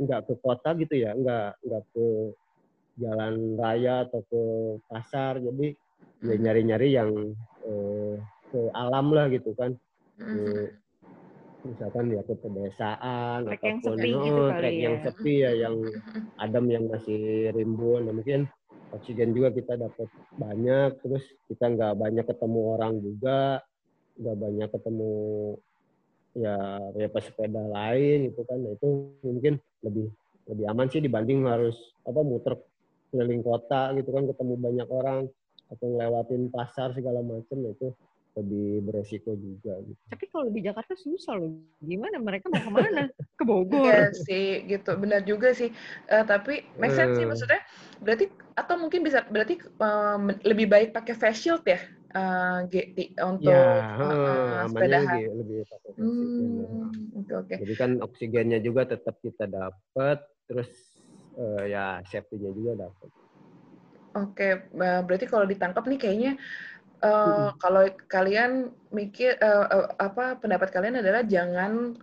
[SPEAKER 3] nggak ke kota gitu ya nggak nggak ke jalan raya atau ke pasar jadi ya hmm. nyari-nyari yang eh, ke alam lah gitu kan hmm. Misalkan ya ke pedesaan
[SPEAKER 2] trek ataupun yang sepi oh, gitu
[SPEAKER 3] trek
[SPEAKER 2] ya.
[SPEAKER 3] yang sepi ya yang adem yang masih rimbun nah, mungkin oksigen juga kita dapat banyak terus kita nggak banyak ketemu orang juga nggak banyak ketemu ya ya pesepeda lain gitu kan. Nah, itu mungkin lebih lebih aman sih dibanding harus apa muter keliling kota gitu kan ketemu banyak orang atau ngelewatin pasar segala macam nah, itu lebih beresiko juga gitu.
[SPEAKER 2] Tapi kalau di Jakarta susah loh. Gimana mereka mau ke mana? Ke Bogor.
[SPEAKER 1] Iya sih, gitu. Benar juga sih. Uh, tapi make sense uh. sih eh. maksudnya. Berarti atau mungkin bisa berarti um, lebih baik pakai face shield ya uh, untuk ya,
[SPEAKER 3] uh, sepedahan. Lebih pakai hmm, okay, okay. Jadi kan oksigennya juga tetap kita dapat, terus uh, ya safety-nya juga dapat.
[SPEAKER 1] Oke, okay. berarti kalau ditangkap nih kayaknya uh, hmm. kalau kalian mikir uh, uh, apa pendapat kalian adalah jangan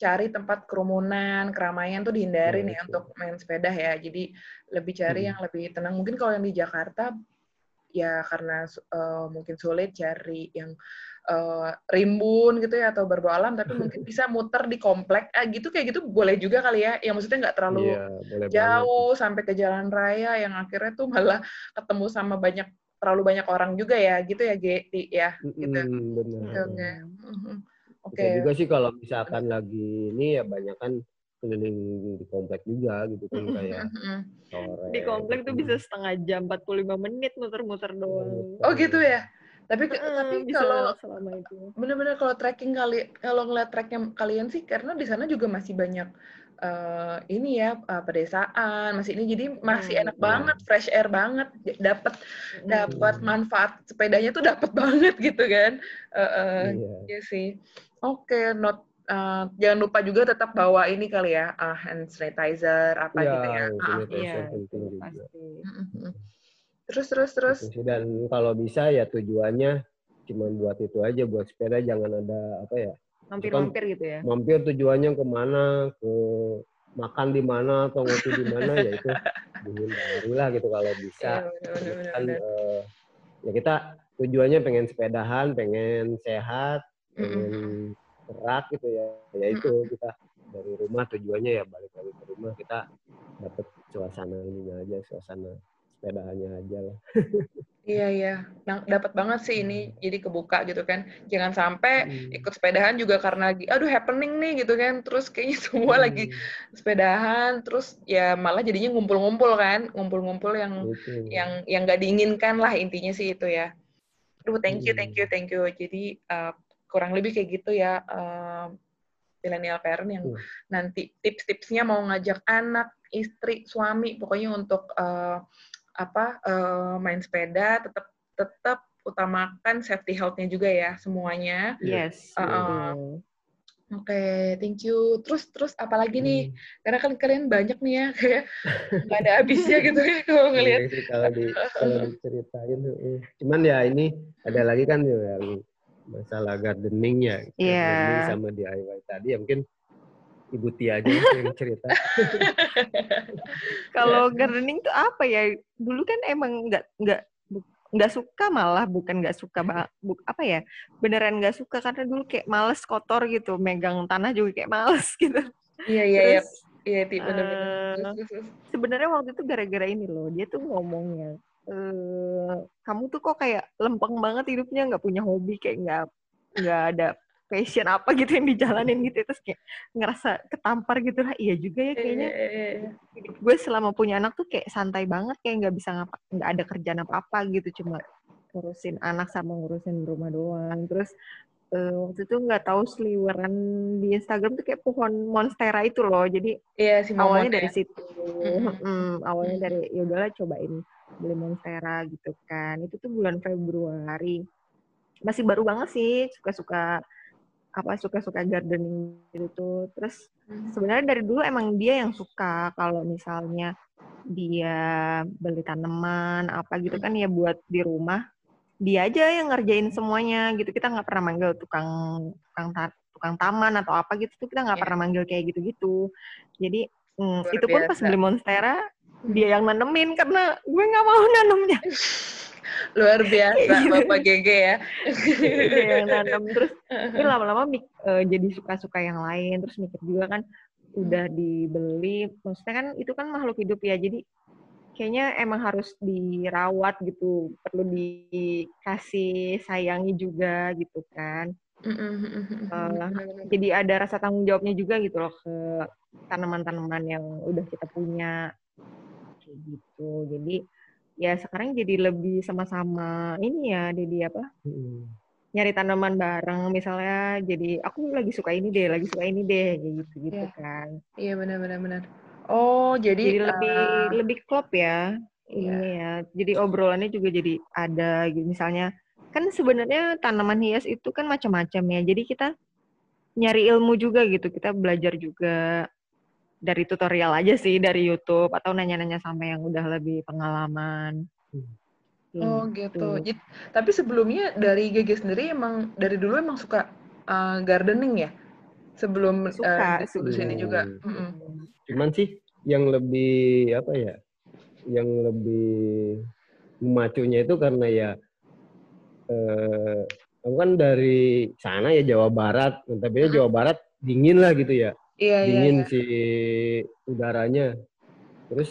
[SPEAKER 1] cari tempat kerumunan, keramaian tuh dihindari ya, nih untuk main sepeda ya. Jadi lebih cari hmm. yang lebih tenang. Mungkin kalau yang di Jakarta ya karena uh, mungkin sulit cari yang uh, rimbun gitu ya atau berbau alam tapi mungkin bisa muter di komplek ah gitu kayak gitu boleh juga kali ya yang maksudnya nggak terlalu yeah, jauh banget. sampai ke jalan raya yang akhirnya tuh malah ketemu sama banyak terlalu banyak orang juga ya gitu ya Geti ya gitu
[SPEAKER 3] mm, benar oke okay. okay. juga sih kalau misalkan lagi ini ya banyak kan keliling di komplek juga gitu kan kayak
[SPEAKER 2] sore. Di komplek tuh bisa setengah jam 45 menit muter-muter doang.
[SPEAKER 1] Oh gitu ya. Tapi hmm, tapi kalau selama itu. Benar-benar kalau trekking kali kalau ngeliat treknya kalian sih karena di sana juga masih banyak uh, ini ya uh, pedesaan masih ini jadi masih hmm, enak hmm. banget fresh air banget dapat hmm. dapat manfaat sepedanya tuh dapat banget gitu kan uh, uh, iya. iya sih oke okay, not uh, jangan lupa juga tetap bawa ini kali ya, uh, hand sanitizer apa ya, gitu ya. Uh,
[SPEAKER 3] iya, penting juga. Pasti.
[SPEAKER 1] Terus terus terus.
[SPEAKER 3] Dan kalau bisa ya tujuannya cuma buat itu aja, buat sepeda jangan ada apa ya.
[SPEAKER 2] Mampir-mampir gitu ya.
[SPEAKER 3] Mampir tujuannya ke mana, ke makan di mana atau ngopi di mana ya itu dihindari lah gitu kalau bisa. Ya, kan uh, ya kita tujuannya pengen sepedahan, pengen sehat, pengen gerak gitu ya. Ya itu kita dari rumah tujuannya ya balik lagi ke rumah kita dapat suasana ini aja, suasana sepedahannya aja lah.
[SPEAKER 1] Iya iya, yang dapat banget sih ini jadi kebuka gitu kan. Jangan sampai hmm. ikut sepedahan juga karena lagi aduh happening nih gitu kan. Terus kayaknya semua hmm. lagi sepedahan terus ya malah jadinya ngumpul-ngumpul kan, ngumpul-ngumpul yang Betul. yang yang gak diinginkan lah intinya sih itu ya. Aduh thank you thank you hmm. thank you. Jadi uh, kurang lebih kayak gitu ya uh, millennial parent yang hmm. nanti tips-tipsnya mau ngajak anak, istri, suami pokoknya untuk uh, apa uh, main sepeda tetap tetap utamakan safety health-nya juga ya semuanya.
[SPEAKER 2] Yes. Uh, uh,
[SPEAKER 1] Oke, okay, thank you. Terus terus apalagi nih? Hmm. Karena kan kalian banyak nih ya, kayak nggak ada habisnya gitu ya kalau iya ngelihat.
[SPEAKER 3] Kalau di kalau diceritain, cuman ya ini ada lagi kan yang masalah gardening ya, yeah. gardening sama DIY tadi ya mungkin Ibu Tia aja yang cerita.
[SPEAKER 2] Kalau gardening tuh apa ya? Dulu kan emang nggak nggak nggak suka malah bukan nggak suka bu, apa ya beneran nggak suka karena dulu kayak males kotor gitu megang tanah juga kayak males gitu
[SPEAKER 1] iya iya iya iya bener-bener
[SPEAKER 2] uh, sebenarnya waktu itu gara-gara ini loh dia tuh ngomongnya uh, kamu tuh kok kayak lempeng banget hidupnya nggak punya hobi kayak nggak nggak ada passion apa gitu yang dijalanin gitu terus kayak ngerasa ketampar gitu lah iya juga ya kayaknya iya, iya, iya. hidup gue selama punya anak tuh kayak santai banget kayak nggak bisa ngapa nggak ada kerjaan apa apa gitu cuma ngurusin anak sama ngurusin rumah doang terus uh, waktu itu nggak tahu seliweran di Instagram tuh kayak pohon monstera itu loh jadi
[SPEAKER 1] iya, si
[SPEAKER 2] awalnya dari ya. situ mm -hmm. awalnya mm -hmm. dari ya udahlah cobain beli monstera gitu kan itu tuh bulan Februari masih baru banget sih suka-suka apa suka-suka gardening gitu terus hmm. sebenarnya dari dulu emang dia yang suka kalau misalnya dia beli tanaman apa gitu kan ya buat di rumah. Dia aja yang ngerjain semuanya gitu. Kita nggak pernah manggil tukang tukang ta tukang taman atau apa gitu tuh. Kita nggak yeah. pernah manggil kayak gitu-gitu. Jadi mm, itu pun pas beli monstera dia yang nanemin karena gue nggak mau nanemnya
[SPEAKER 1] luar biasa gitu. bapak GG ya.
[SPEAKER 2] Yang nanam terus tapi lama-lama uh, jadi suka-suka yang lain terus mikir juga kan udah dibeli. Maksudnya kan itu kan makhluk hidup ya jadi kayaknya emang harus dirawat gitu perlu dikasih sayangi juga gitu kan. Uh, jadi ada rasa tanggung jawabnya juga gitu loh ke tanaman-tanaman yang udah kita punya. Kayak gitu. Jadi ya sekarang jadi lebih sama-sama ini ya Dedi apa? Hmm. nyari tanaman bareng misalnya jadi aku lagi suka ini deh lagi suka ini deh gitu gitu yeah. kan.
[SPEAKER 1] Iya yeah, benar-benar benar. Oh jadi,
[SPEAKER 2] jadi uh, lebih lebih klop ya yeah. ini ya. Jadi obrolannya juga jadi ada gitu. Misalnya kan sebenarnya tanaman hias itu kan macam-macam ya. Jadi kita nyari ilmu juga gitu kita belajar juga dari tutorial aja sih dari YouTube atau nanya-nanya sama yang udah lebih pengalaman.
[SPEAKER 1] Hmm. Oh gitu. gitu. Jadi, tapi sebelumnya dari GG sendiri emang dari dulu emang suka uh, gardening ya? Sebelum
[SPEAKER 2] suka,
[SPEAKER 1] uh, di sini juga.
[SPEAKER 3] Hmm. Cuman sih yang lebih apa ya? Yang lebih memacunya itu karena ya eh, aku kan dari sana ya Jawa Barat, tapi Jawa Barat dingin lah gitu ya
[SPEAKER 1] iya,
[SPEAKER 3] iya dingin iya, iya. si udaranya. Terus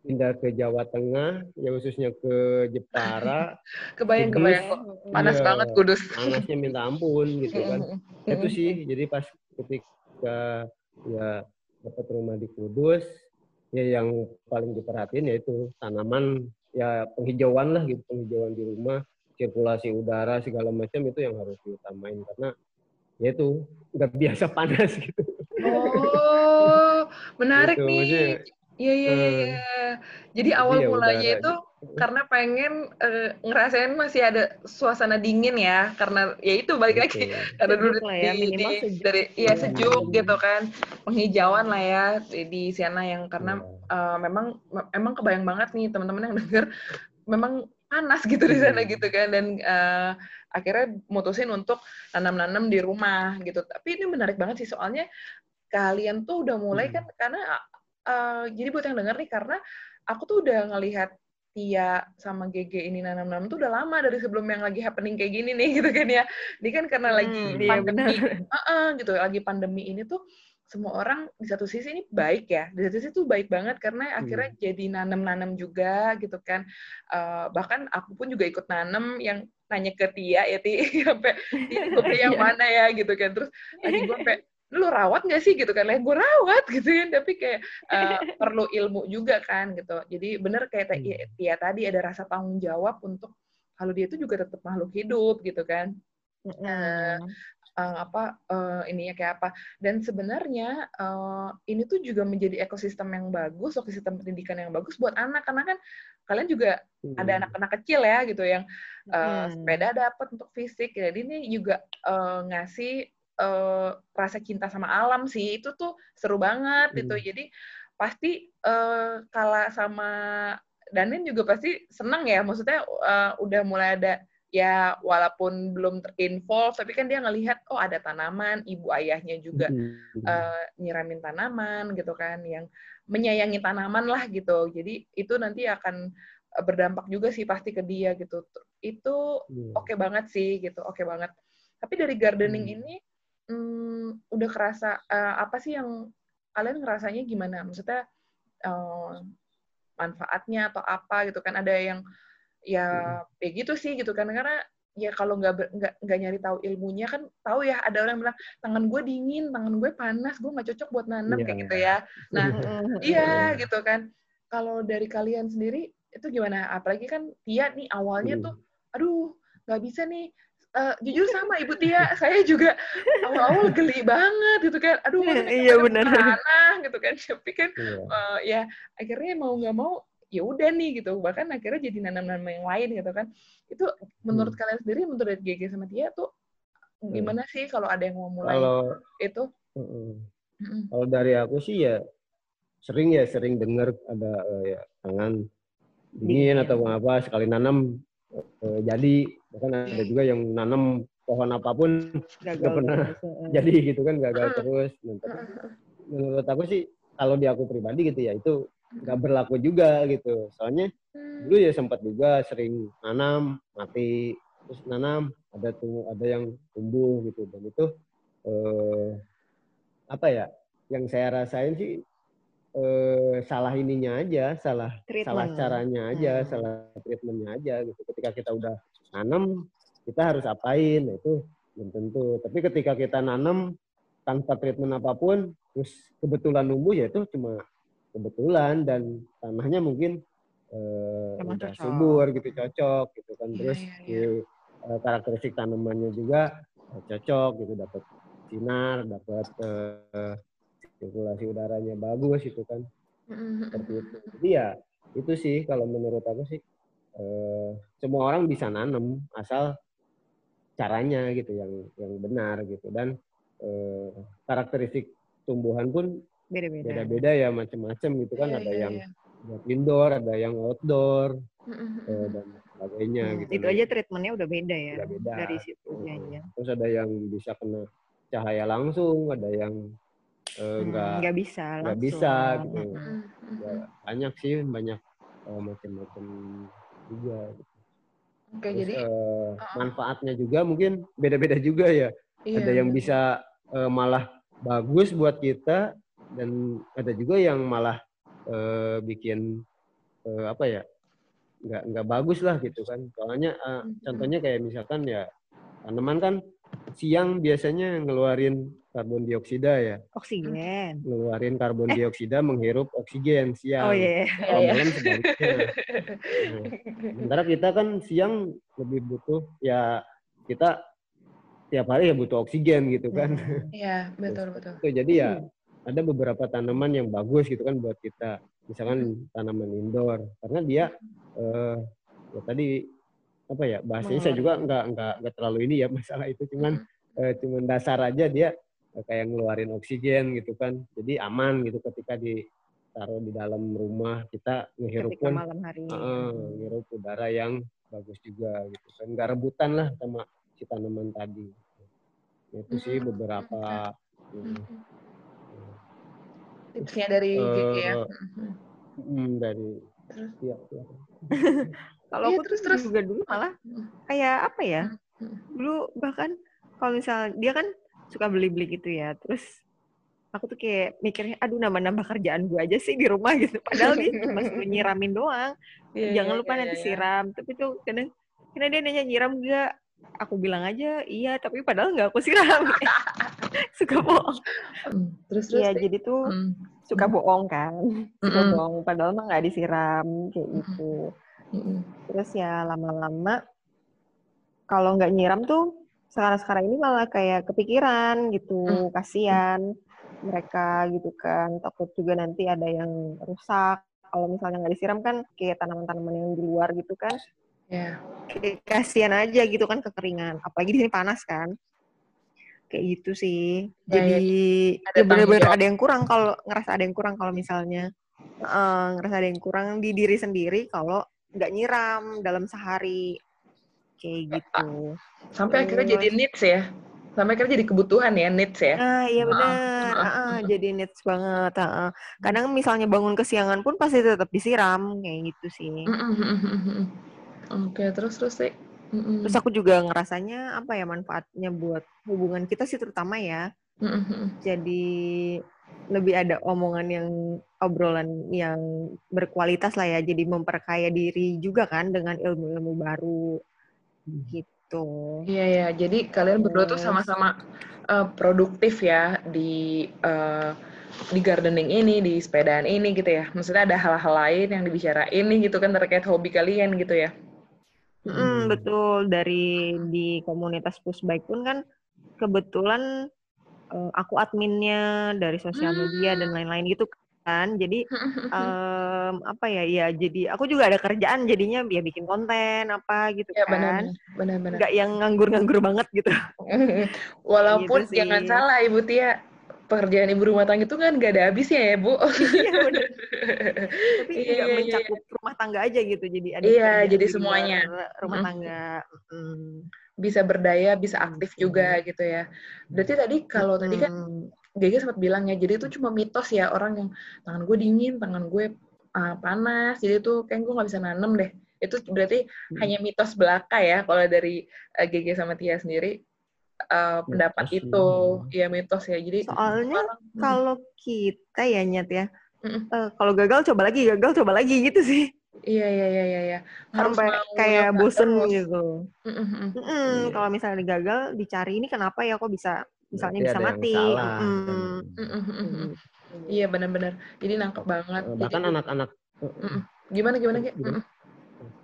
[SPEAKER 3] pindah ke Jawa Tengah ya khususnya ke Jepara.
[SPEAKER 1] Kebayang Kudus, kebayang. Panas iya, banget Kudus.
[SPEAKER 3] panasnya minta ampun gitu kan. itu sih jadi pas ketika ya dapat rumah di Kudus ya yang paling diperhatiin yaitu tanaman ya penghijauan lah gitu penghijauan di rumah sirkulasi udara segala macam itu yang harus diutamain. Karena ya itu nggak biasa panas gitu
[SPEAKER 1] Oh, menarik gitu, nih. Iya iya iya. Uh, Jadi awal ya mulanya itu gitu. karena pengen uh, ngerasain masih ada suasana dingin ya, karena ya itu balik lagi karena dulu ya, di, di, dari ya sejuk hmm. gitu kan, penghijauan lah ya di, di sana yang karena uh, memang memang kebayang banget nih teman-teman yang denger memang panas gitu di sana gitu kan dan uh, akhirnya mutusin untuk nanam-nanam di rumah gitu. Tapi ini menarik banget sih soalnya kalian tuh udah mulai hmm. kan karena uh, jadi buat yang denger nih karena aku tuh udah ngelihat Tia sama GG ini nanam-nanam tuh udah lama dari sebelum yang lagi happening kayak gini nih gitu kan ya. Ini kan karena lagi hmm, pandemi, iya uh -uh, gitu lagi pandemi ini tuh semua orang di satu sisi ini baik ya, di satu sisi tuh baik banget karena akhirnya hmm. jadi nanam-nanam juga gitu kan. Uh, bahkan aku pun juga ikut nanam yang nanya ke Tia ya Tia sampai ini yang iya. mana ya gitu kan. Terus lagi gue sampai lu rawat nggak sih? Gitu kan. Lah gue rawat gitu kan. Tapi kayak uh, perlu ilmu juga kan gitu. Jadi bener kayak hmm. Tia tadi ada rasa tanggung jawab untuk kalau dia itu juga tetap makhluk hidup gitu kan. Uh, uh, apa uh, ininya kayak apa. Dan sebenarnya uh, ini tuh juga menjadi ekosistem yang bagus ekosistem pendidikan yang bagus buat anak. Karena kan kalian juga hmm. ada anak-anak kecil ya gitu yang uh, hmm. sepeda dapat untuk fisik. Jadi ini juga uh, ngasih uh, rasa cinta sama alam sih itu tuh seru banget gitu. hmm. gitu jadi pasti uh, kalah sama Danin juga pasti seneng ya maksudnya uh, udah mulai ada ya walaupun belum terinvolve tapi kan dia ngelihat oh ada tanaman ibu ayahnya juga hmm. uh, nyiramin tanaman gitu kan yang menyayangi tanaman lah gitu jadi itu nanti akan berdampak juga sih pasti ke dia gitu itu hmm. oke okay banget sih gitu oke okay banget tapi dari gardening hmm. ini hmm, udah kerasa uh, apa sih yang kalian ngerasanya gimana? Maksudnya uh, manfaatnya atau apa gitu kan? Ada yang ya hmm. ya gitu sih gitu kan karena ya kalau nggak nggak nggak nyari tahu ilmunya kan tahu ya ada orang bilang tangan gue dingin tangan gue panas gue nggak cocok buat nanam yeah. kayak gitu ya nah iya gitu kan kalau dari kalian sendiri itu gimana apalagi kan Tia nih awalnya hmm. tuh aduh nggak bisa nih uh, jujur sama Ibu Tia, saya juga awal-awal geli banget gitu kan. Aduh,
[SPEAKER 2] iya benar.
[SPEAKER 1] Tanah gitu kan. Tapi kan uh, ya akhirnya mau nggak mau ya udah nih gitu. Bahkan akhirnya jadi nanam-nanam yang lain gitu kan. Itu menurut hmm. kalian sendiri, menurut GG sama Tia tuh hmm. gimana hmm. sih kalau ada yang mau mulai kalau, itu?
[SPEAKER 3] Uh. Kalau dari aku sih ya sering ya sering dengar ada uh, ya tangan dingin iya. atau apa sekali nanam uh, jadi bahkan ada juga yang nanam pohon apa pun nggak pernah jadi gitu kan gagal terus nah, tapi menurut aku sih kalau di aku pribadi gitu ya itu nggak berlaku juga gitu soalnya hmm. dulu ya sempat juga sering nanam mati terus nanam ada tumbuh ada yang tumbuh gitu dan itu eh, apa ya yang saya rasain sih eh, salah ininya aja, salah treatment. salah caranya aja, hmm. salah treatmentnya aja gitu. Ketika kita udah nanam, kita harus apain? Itu belum tentu. Tapi ketika kita nanam tanpa treatment apa pun, terus kebetulan numbuh ya itu cuma kebetulan dan tanahnya mungkin eh, udah subur gitu, cocok gitu kan. Iya, terus yeah, yeah. Di, eh, karakteristik tanamannya juga eh, cocok gitu, dapat sinar, dapat eh, sirkulasi udaranya bagus itu kan seperti itu jadi ya itu sih kalau menurut aku sih eh, semua orang bisa nanam asal caranya gitu yang yang benar gitu. Dan eh, karakteristik tumbuhan pun beda-beda. beda ya macam-macam gitu kan. Yeah, ada yeah, yang yeah. indoor ada yang outdoor eh, dan sebagainya hmm, gitu.
[SPEAKER 2] itu aja treatmentnya udah beda ya udah beda. dari situ
[SPEAKER 3] hmm. terus ada yang bisa kena cahaya langsung ada yang uh, nggak
[SPEAKER 2] nggak bisa
[SPEAKER 3] nggak bisa gitu. Ya, banyak sih banyak uh, macam-macam juga.
[SPEAKER 1] Oke, Terus, jadi
[SPEAKER 3] uh, manfaatnya juga mungkin beda-beda juga ya. Iya, ada yang bisa uh, malah bagus buat kita dan ada juga yang malah uh, bikin uh, apa ya nggak nggak bagus lah gitu kan. Soalnya uh, contohnya kayak misalkan ya tanaman kan siang biasanya ngeluarin karbon dioksida ya.
[SPEAKER 2] Oksigen.
[SPEAKER 3] Ngeluarin karbon eh. dioksida menghirup oksigen siang.
[SPEAKER 2] Oh iya. Yeah.
[SPEAKER 3] Malam sebaliknya. nah, sementara kita kan siang lebih butuh ya kita tiap hari ya butuh oksigen gitu kan.
[SPEAKER 1] Iya, betul betul.
[SPEAKER 3] Itu jadi ya ada beberapa tanaman yang bagus gitu kan buat kita. Misalkan tanaman indoor karena dia eh, ya tadi apa ya bahasanya saya juga nggak nggak nggak terlalu ini ya masalah itu cuman eh, cuman dasar aja dia kayak ngeluarin oksigen gitu kan. Jadi aman gitu ketika ditaruh di dalam rumah. Kita ngehirup pun malam hari. Uh, ngehirup udara yang bagus juga gitu kan. Nggak rebutan lah sama si tanaman tadi. Itu sih beberapa
[SPEAKER 1] Tipsnya dari uh, Gigi ya.
[SPEAKER 3] Hmm, dari terus. Ya, ya.
[SPEAKER 2] kalau iya, aku terus, terus. juga dulu malah kayak apa ya? Dulu bahkan kalau misal dia kan suka beli-beli gitu ya. Terus aku tuh kayak mikirnya aduh nambah-nambah kerjaan gue aja sih di rumah gitu padahal dia cuma suruh nyiramin doang yeah, jangan yeah, lupa yeah, nanti yeah. siram tapi tuh kadang karena dia nanya nyiram gak aku bilang aja iya tapi padahal nggak aku siram suka bohong hmm, terus terus ya jadi tuh hmm. suka hmm. bohong kan suka hmm. bohong padahal mah nggak disiram kayak gitu hmm. terus ya lama-lama kalau nggak nyiram tuh sekarang-sekarang ini malah kayak kepikiran gitu hmm. kasihan mereka gitu kan. Takut juga nanti ada yang rusak. Kalau misalnya nggak disiram kan kayak tanaman-tanaman yang di luar gitu kan. Yeah. kasihan aja gitu kan kekeringan. Apalagi di sini panas kan. Kayak gitu sih. Ya, jadi ya, ya benar-benar ada yang kurang kalau ngerasa ada yang kurang kalau misalnya uh, ngerasa ada yang kurang di diri sendiri kalau nggak nyiram dalam sehari kayak gitu.
[SPEAKER 1] Sampai akhirnya jadi needs ya. Sampai kan jadi kebutuhan ya needs ya.
[SPEAKER 2] Ah iya benar. Ah, ah, jadi needs banget ah, ah. kadang misalnya bangun kesiangan pun pasti tetap disiram kayak gitu sih.
[SPEAKER 1] Oke terus terus sih
[SPEAKER 2] terus aku juga ngerasanya apa ya manfaatnya buat hubungan kita sih terutama ya. Jadi lebih ada omongan yang obrolan yang berkualitas lah ya. Jadi memperkaya diri juga kan dengan ilmu-ilmu baru gitu gitu.
[SPEAKER 1] Iya ya, jadi kalian berdua tuh sama-sama uh, produktif ya di uh, di gardening ini, di sepedaan ini gitu ya. Maksudnya ada hal-hal lain yang dibicarain ini gitu kan terkait hobi kalian gitu ya.
[SPEAKER 2] Hmm, betul. Dari di komunitas pushbike pun kan kebetulan uh, aku adminnya dari sosial media hmm. dan lain-lain gitu kan. Jadi um, apa ya ya jadi aku juga ada kerjaan jadinya ya bikin konten apa gitu ya, kan. benar-benar nggak yang nganggur-nganggur banget gitu.
[SPEAKER 1] Walaupun gitu jangan salah ibu Tia pekerjaan ibu rumah tangga itu kan gak ada habisnya ya bu. Iya
[SPEAKER 2] benar. Tapi iya, nggak iya, mencakup iya. rumah tangga aja gitu jadi
[SPEAKER 1] ada iya jadi semuanya.
[SPEAKER 2] rumah tangga. Hmm.
[SPEAKER 1] bisa berdaya bisa aktif juga gitu ya. Berarti tadi kalau tadi kan Gege sempat bilang ya, jadi itu cuma mitos ya orang yang tangan gue dingin, tangan gue uh, panas, jadi itu kayak gue nggak bisa nanem deh. Itu berarti hmm. hanya mitos belaka ya kalau dari uh, Gege sama Tia sendiri uh, pendapat mitos, itu, ya mitos ya. Jadi
[SPEAKER 2] soalnya orang, hmm. kalau kita ya nyet ya, uh, kalau gagal coba lagi, gagal coba lagi gitu sih.
[SPEAKER 1] Iya iya iya iya. iya.
[SPEAKER 2] Sampai kayak bosen terus. gitu. Mm -mm. Mm -mm. Kalau misalnya gagal, dicari ini kenapa ya kok bisa misalnya bisa mati.
[SPEAKER 1] Iya benar-benar. Jadi nangkep banget.
[SPEAKER 3] Eh, bahkan anak-anak.
[SPEAKER 1] Gimana gimana Ki?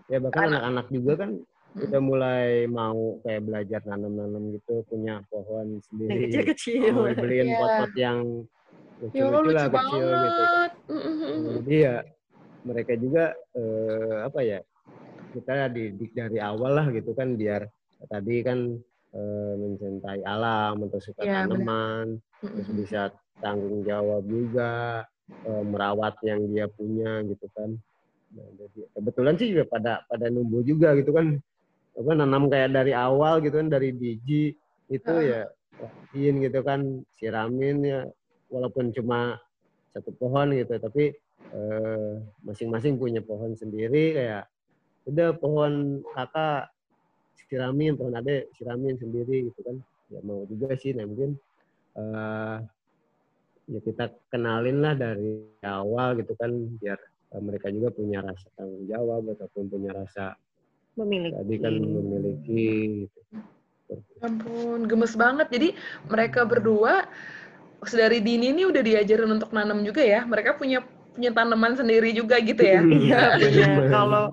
[SPEAKER 3] Ya bahkan anak-anak juga kan udah mulai mau kayak belajar nanam-nanam gitu, punya pohon sendiri.
[SPEAKER 2] Kecil-kecil.
[SPEAKER 3] Mau beliin yeah. pot-pot yang lucu-lucu lah kecil gitu. Jadi ya mereka juga eh, apa ya kita didik dari awal lah gitu kan biar tadi kan mencintai alam, untuk suka ya, tanaman, terus bisa tanggung jawab juga, uh, merawat yang dia punya gitu kan. Nah, jadi kebetulan sih juga pada pada numbuh juga gitu kan. Apa nanam kayak dari awal gitu kan dari biji itu uh. ya perhatiin gitu kan, siramin ya walaupun cuma satu pohon gitu tapi masing-masing uh, punya pohon sendiri kayak udah pohon kakak siramin pohon ade siramin sendiri gitu kan. Ya mau juga sih nah mungkin uh, ya kita kenalin lah dari awal gitu kan biar uh, mereka juga punya rasa tanggung jawab ataupun punya rasa
[SPEAKER 2] memiliki.
[SPEAKER 3] tadi kan memiliki gitu.
[SPEAKER 1] ampun gemes banget. Jadi mereka berdua sedari dini ini udah diajarin untuk nanam juga ya. Mereka punya punya tanaman sendiri juga gitu ya.
[SPEAKER 2] Iya, benar. Kalau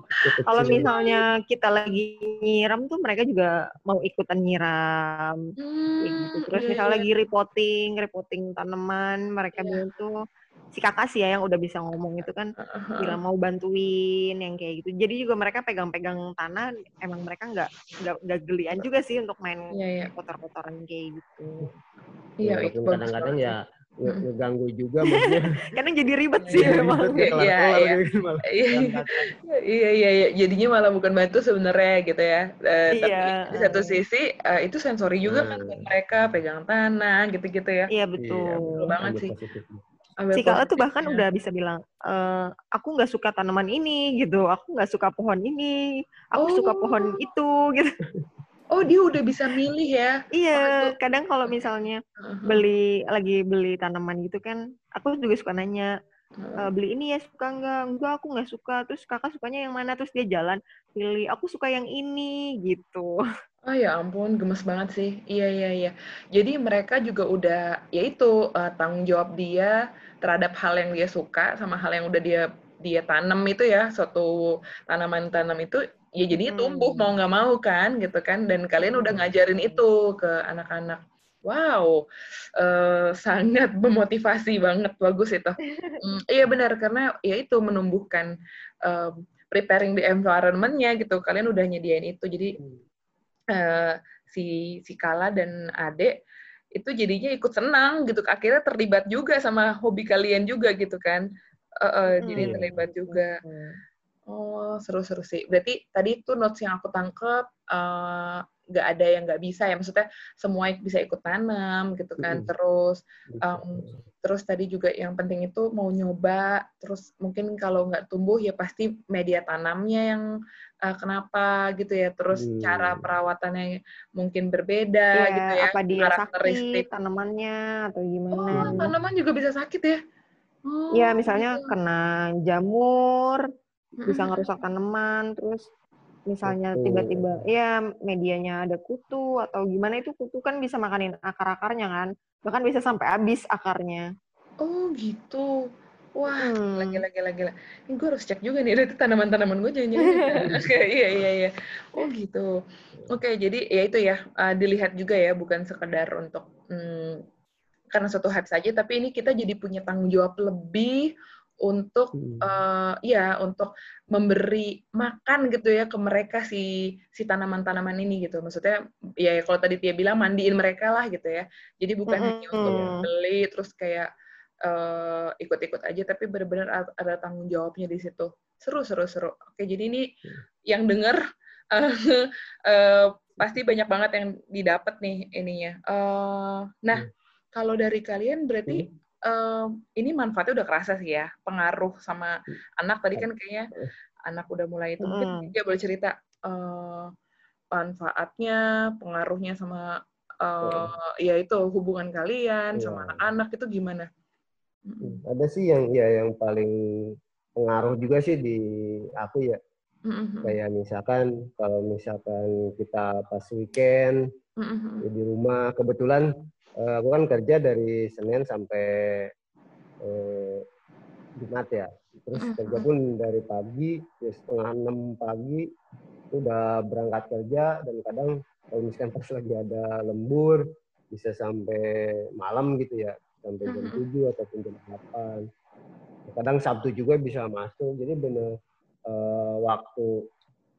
[SPEAKER 2] kalau misalnya kita lagi nyiram tuh mereka juga mau ikutan nyiram. Hmm, gitu. Terus iya, misalnya iya. lagi reporting, reporting tanaman, mereka iya. bilang tuh si kakak sih ya yang udah bisa ngomong itu kan uh-huh. bilang mau bantuin yang kayak gitu. Jadi juga mereka pegang-pegang tanah, emang mereka nggak nggak gelian juga sih untuk main yeah, yeah. kotor-kotoran kayak gitu.
[SPEAKER 3] Iya, ya, kadang-kadang ya ngeganggu juga maksudnya.
[SPEAKER 2] Kadang jadi ribet sih
[SPEAKER 1] iya, memang. Iya, iya. Iya. iya, iya, iya. Jadinya malah bukan bantu sebenarnya gitu ya. Uh, iya. Tapi di satu sisi uh, itu sensori juga kan hmm. kan mereka pegang tanah gitu-gitu ya.
[SPEAKER 2] Iya, betul. Iya, betul
[SPEAKER 1] banget sih.
[SPEAKER 2] si Kala tuh bahkan udah bisa bilang, e, aku nggak suka tanaman ini gitu, aku nggak suka pohon ini, aku oh. suka pohon itu gitu.
[SPEAKER 1] Oh dia udah bisa milih ya?
[SPEAKER 2] Iya, kadang kalau misalnya beli lagi beli tanaman gitu kan, aku juga suka nanya, e, beli ini ya suka nggak? Enggak, aku nggak suka. Terus kakak sukanya yang mana? Terus dia jalan pilih, aku suka yang ini gitu.
[SPEAKER 1] Oh ya ampun, gemes banget sih. Iya iya iya. Jadi mereka juga udah, ya itu uh, tanggung jawab dia terhadap hal yang dia suka sama hal yang udah dia dia tanam itu ya, suatu tanaman tanam itu ya jadinya tumbuh hmm. mau nggak mau kan gitu kan. Dan kalian udah ngajarin itu ke anak-anak. Wow, uh, sangat memotivasi banget, bagus itu. Hmm, iya benar karena ya itu menumbuhkan uh, preparing the environment-nya gitu. Kalian udah nyediain itu, jadi hmm uh, si si Kala dan Ade itu jadinya ikut senang gitu akhirnya terlibat juga sama hobi kalian juga gitu kan uh, uh, hmm. jadi terlibat juga oh seru-seru sih. Berarti tadi itu notes yang aku tangkep uh, nggak ada yang nggak bisa ya? Maksudnya semua bisa ikut tanam gitu kan mm. terus um, terus tadi juga yang penting itu mau nyoba terus mungkin kalau nggak tumbuh ya pasti media tanamnya yang uh, kenapa gitu ya? Terus mm. cara perawatannya mungkin berbeda yeah, gitu ya
[SPEAKER 2] apa dia karakteristik. sakit, tanamannya atau gimana?
[SPEAKER 1] Oh, tanaman juga bisa sakit ya?
[SPEAKER 2] Oh, ya misalnya gitu. kena jamur bisa ngerusak tanaman terus misalnya tiba-tiba ya medianya ada kutu atau gimana itu kutu kan bisa makanin akar-akarnya kan bahkan bisa sampai habis akarnya.
[SPEAKER 1] Oh gitu. Wah hmm. lagi lagi lagi ini gue harus cek juga nih itu tanaman-tanaman gue jangan oke iya iya iya. Oh gitu. Oke jadi ya itu ya uh, dilihat juga ya bukan sekedar untuk hmm, karena suatu hype saja tapi ini kita jadi punya tanggung jawab lebih untuk hmm. uh, ya untuk memberi makan gitu ya ke mereka si si tanaman-tanaman ini gitu maksudnya ya kalau tadi Tia bilang mandiin mereka lah gitu ya jadi bukan hmm. hanya untuk beli terus kayak uh, ikut-ikut aja tapi benar-benar ada tanggung jawabnya di situ seru seru seru oke jadi ini hmm. yang dengar uh, uh, pasti banyak banget yang didapat nih ininya uh, nah hmm. kalau dari kalian berarti hmm uh, ini manfaatnya udah kerasa sih ya pengaruh sama anak tadi kan kayaknya anak udah mulai itu mungkin dia boleh cerita uh, manfaatnya pengaruhnya sama uh, ya itu hubungan kalian ya. sama anak-anak itu gimana
[SPEAKER 3] hmm, ada sih yang ya yang paling pengaruh juga sih di aku ya mm-hmm. kayak misalkan kalau misalkan kita pas weekend mm-hmm. di rumah kebetulan uh, aku kan kerja dari Senin sampai uh, Jumat ya. Terus kerja pun dari pagi, ya setengah enam pagi udah berangkat kerja dan kadang kalau misalkan pas lagi ada lembur bisa sampai malam gitu ya, sampai jam tujuh ataupun jam delapan. Kadang Sabtu juga bisa masuk, jadi bener uh, waktu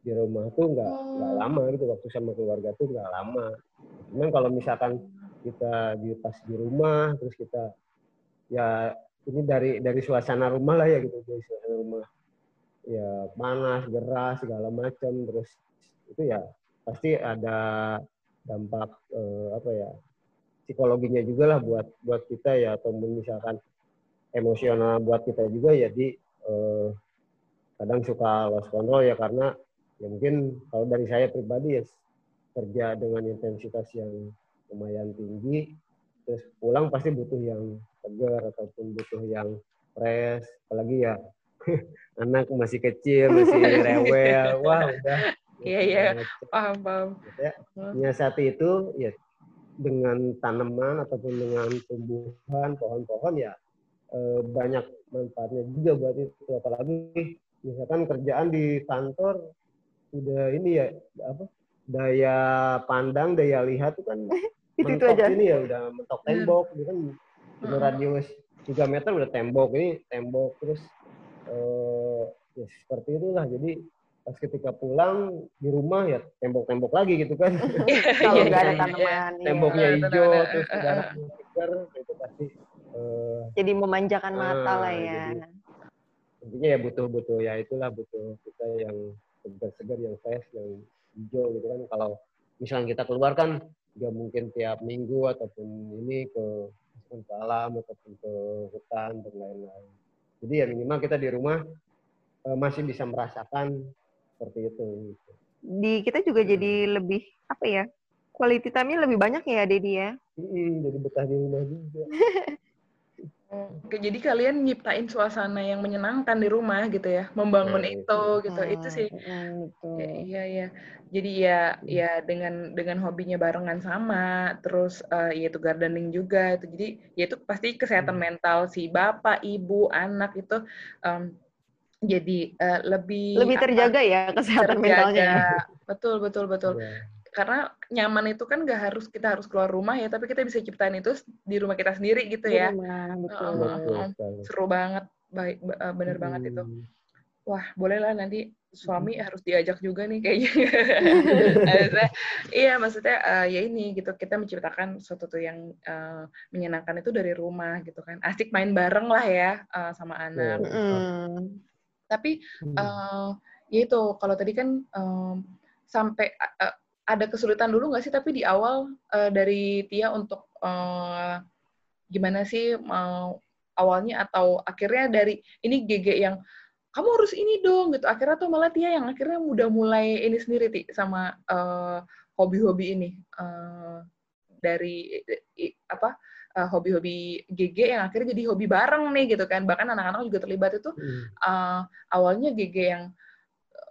[SPEAKER 3] di rumah tuh nggak nggak oh. lama gitu, waktu sama keluarga tuh nggak lama. Cuman kalau misalkan kita di pas di rumah terus kita ya ini dari dari suasana rumah lah ya gitu dari suasana rumah. Ya panas geras segala macam terus itu ya pasti ada dampak eh, apa ya psikologinya juga lah buat buat kita ya atau misalkan emosional buat kita juga ya di. Eh, kadang suka lost control ya karena ya mungkin kalau dari saya pribadi ya kerja dengan intensitas yang lumayan tinggi terus pulang pasti butuh yang segar ataupun butuh yang fresh apalagi ya anak masih kecil masih rewel wah udah.
[SPEAKER 1] Iya iya paham paham.
[SPEAKER 3] Ya, nyiasati itu ya dengan tanaman ataupun dengan tumbuhan pohon-pohon ya eh, banyak manfaatnya juga buat itu. Apalagi misalkan kerjaan di kantor udah ini ya apa daya pandang, daya lihat itu kan itu, itu aja. ini ya udah mentok hmm. tembok, gitu kan udah hmm. radius 3 meter udah tembok ini tembok terus uh, ya seperti itulah jadi pas ketika pulang di rumah ya tembok-tembok lagi gitu kan
[SPEAKER 2] kalau nggak ada tanaman
[SPEAKER 3] ya. temboknya hijau terus udara segar itu pasti
[SPEAKER 2] uh, jadi memanjakan mata uh, lah ya
[SPEAKER 3] jadi, intinya ya butuh butuh ya itulah butuh kita yang segar-segar yang fresh yang hijau gitu kan kalau misalnya kita keluar kan nggak mungkin tiap minggu ataupun ini ke
[SPEAKER 4] ataupun ke alam ataupun ke hutan dan lain-lain. Jadi ya minimal kita di rumah uh, masih bisa merasakan seperti itu. Gitu.
[SPEAKER 2] Di kita juga jadi lebih apa ya? Quality time-nya lebih banyak ya, Dedi ya?
[SPEAKER 4] Hmm, jadi betah di rumah juga.
[SPEAKER 1] Oke, jadi kalian nyiptain suasana yang menyenangkan di rumah gitu ya, membangun nah, itu gitu. Hmm, itu sih. Hmm, ya, iya iya. Jadi ya ya dengan dengan hobinya barengan sama, terus uh, ya itu gardening juga itu. Jadi ya itu pasti kesehatan hmm. mental si bapak, ibu, anak itu um, jadi uh, lebih
[SPEAKER 2] lebih terjaga apa, ya kesehatan terjaga. mentalnya.
[SPEAKER 1] Betul betul betul. Yeah karena nyaman itu kan gak harus kita harus keluar rumah ya, tapi kita bisa ciptain itu di rumah kita sendiri gitu ya. Rumah, betul. Uh, uh, seru banget, baik uh, bener hmm. banget itu. Wah, bolehlah nanti suami harus diajak juga nih kayaknya. iya, maksudnya uh, ya ini gitu kita menciptakan sesuatu tuh yang uh, menyenangkan itu dari rumah gitu kan. Asik main bareng lah ya uh, sama anak. Mm. Tapi uh, ya itu kalau tadi kan um, sampai uh, ada kesulitan dulu nggak sih? Tapi di awal uh, dari Tia untuk uh, gimana sih mau awalnya? Atau akhirnya dari ini GG yang kamu harus ini dong gitu. Akhirnya tuh malah Tia yang akhirnya udah mulai ini sendiri ti sama hobi hobi-hobi ini. Uh, dari i, apa hobi-hobi GG yang akhirnya jadi hobi bareng nih gitu kan. Bahkan anak-anak juga terlibat itu uh, awalnya GG yang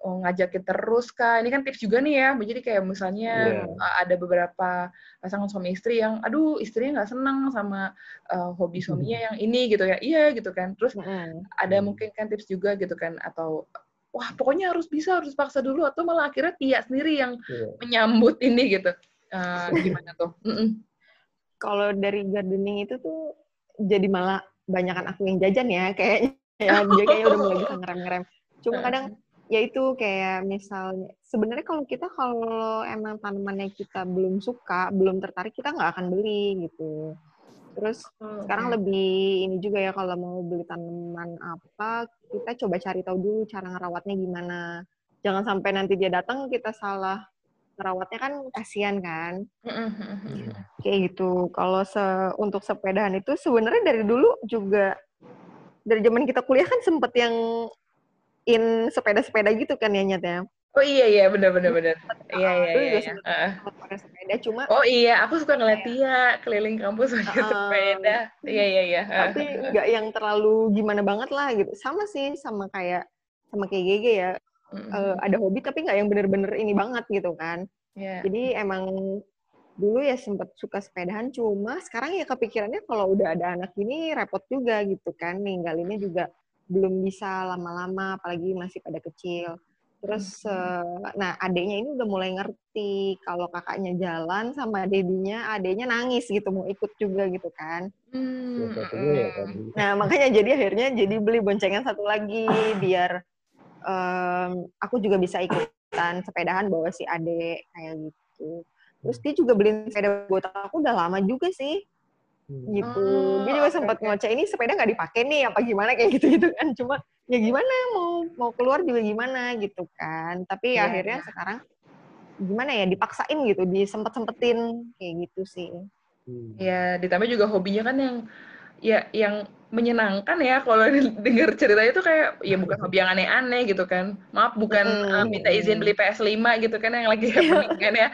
[SPEAKER 1] oh, ngajakin terus kak. Ini kan tips juga nih ya jadi kayak misalnya yeah. ada beberapa pasangan suami istri yang aduh istrinya nggak senang sama uh, hobi suaminya yang ini gitu ya. Iya gitu kan. Terus mm. ada mungkin kan tips juga gitu kan atau wah pokoknya harus bisa harus paksa dulu atau malah akhirnya Tia sendiri yang yeah. menyambut ini gitu. Uh, gimana tuh? Mm -mm.
[SPEAKER 2] kalau dari gardening itu tuh jadi malah banyakan aku yang jajan ya kayaknya. Ya, dia kayaknya udah mulai bisa ngerem-ngerem. Cuma kadang ya itu kayak misalnya sebenarnya kalau kita kalau emang tanamannya kita belum suka belum tertarik kita nggak akan beli gitu. Terus oh, sekarang lebih ini juga ya kalau mau beli tanaman apa kita coba cari tahu dulu cara ngerawatnya gimana. Jangan sampai nanti dia datang kita salah ngerawatnya kan kasihan kan? Kayak gitu. Kalau se untuk sepedahan itu sebenarnya dari dulu juga dari zaman kita kuliah kan sempet yang in sepeda-sepeda gitu kan ya nyatanya.
[SPEAKER 1] Oh iya iya benar benar benar. Iya iya iya. iya.
[SPEAKER 2] Pakai sepeda cuma
[SPEAKER 1] Oh iya, aku suka ngeliat dia keliling kampus pakai uh, sepeda. Iya iya iya.
[SPEAKER 2] Tapi nggak yang terlalu gimana banget lah gitu. Sama sih sama kayak sama kayak Gege ya. Mm-hmm. Uh, ada hobi tapi nggak yang bener-bener ini banget gitu kan. Yeah. Jadi emang dulu ya sempet suka sepedahan cuma sekarang ya kepikirannya kalau udah ada anak ini repot juga gitu kan ninggalinnya juga belum bisa lama-lama apalagi masih pada kecil. Terus uh, nah adiknya ini udah mulai ngerti kalau kakaknya jalan sama dedinya, adiknya nangis gitu mau ikut juga gitu kan. Hmm. Ya, nah makanya jadi akhirnya jadi beli boncengan satu lagi biar um, aku juga bisa ikutan sepedahan bawa si adek kayak gitu. Terus dia juga beliin sepeda buat aku udah lama juga sih Hmm. Gitu. Oh, dia juga sempat okay. ngoceh ini sepeda nggak dipakai nih apa gimana kayak gitu gitu kan. Cuma ya gimana mau mau keluar juga gimana gitu kan. Tapi yeah, akhirnya yeah. sekarang gimana ya dipaksain gitu, disempet-sempetin kayak gitu sih.
[SPEAKER 1] Hmm. Ya ditambah juga hobinya kan yang ya yang menyenangkan ya kalau dengar cerita itu kayak ya bukan hobi yang aneh-aneh gitu kan. Maaf bukan hmm. uh, minta izin beli PS5 gitu kan yang lagi happening kan ya.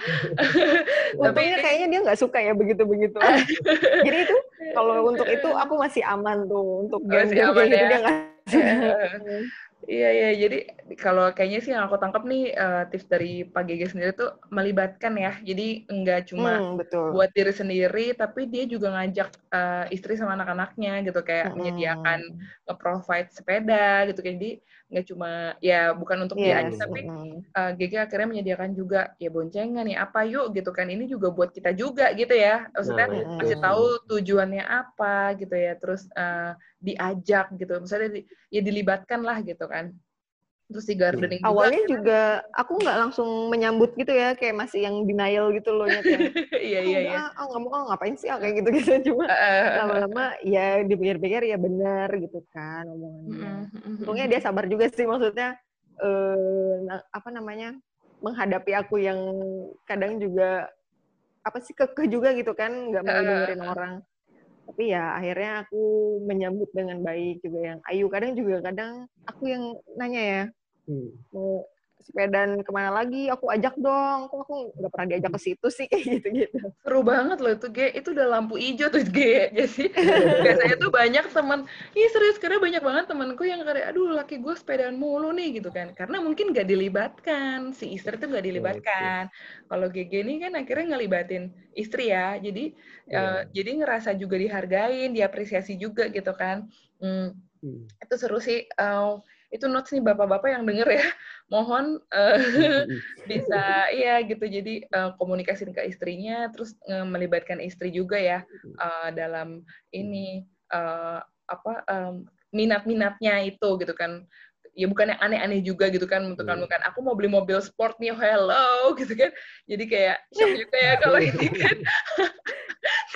[SPEAKER 2] Tapi kayaknya dia nggak suka ya begitu-begitu. Jadi itu kalau untuk itu aku masih aman tuh untuk game-game
[SPEAKER 1] gitu ya. dia nggak Iya iya jadi kalau kayaknya sih yang aku tangkap nih uh, tips dari Pak Gege sendiri tuh melibatkan ya. Jadi enggak cuma hmm, betul. buat diri sendiri tapi dia juga ngajak uh, istri sama anak-anaknya gitu kayak hmm. menyediakan nge-provide sepeda gitu kayak jadi nggak cuma ya bukan untuk yes. dia aja tapi mm. uh, GG akhirnya menyediakan juga ya boncengan nih apa yuk? gitu kan. Ini juga buat kita juga gitu ya. Maksudnya nah, kasih tahu tujuannya apa gitu ya. Terus uh, diajak gitu. Misalnya di, ya dilibatkan lah gitu kan terus di gardening
[SPEAKER 2] juga. Awalnya juga aku nggak langsung menyambut gitu ya, kayak masih yang denial gitu loh ya
[SPEAKER 1] iya iya iya.
[SPEAKER 2] Ah, nggak mau ngapain sih ah, kayak gitu gitu cuma lama-lama ya dipikir-pikir ya benar gitu kan omongannya. Untungnya dia sabar juga sih maksudnya eh apa namanya menghadapi aku yang kadang juga apa sih kekeh juga gitu kan nggak mau dengerin orang tapi ya akhirnya aku menyambut dengan baik juga yang Ayu kadang juga kadang aku yang nanya ya hmm. mau sepedaan ke mana lagi? Aku ajak dong. Kok aku nggak pernah diajak ke situ sih? Kayak gitu gitu
[SPEAKER 1] seru banget loh itu G. Itu udah lampu hijau tuh G. Jadi biasanya tuh banyak teman iya serius karena banyak banget temanku yang kayak aduh laki gue sepedaan mulu nih gitu kan. Karena mungkin gak dilibatkan. Si istri tuh gak dilibatkan. Kalau GG ini kan akhirnya ngelibatin istri ya. Jadi yeah. uh, jadi ngerasa juga dihargain diapresiasi juga gitu kan. Hmm, hmm. itu seru sih. Uh, itu notes nih bapak-bapak yang denger ya. Mohon uh, bisa iya gitu. Jadi uh, komunikasi ke istrinya terus uh, melibatkan istri juga ya uh, dalam ini uh, apa um, minat-minatnya itu gitu kan. Ya bukan yang aneh-aneh juga gitu kan untuk kan. Bukan aku mau beli mobil sport nih hello gitu kan. Jadi kayak shock juga ya kalau ini kan.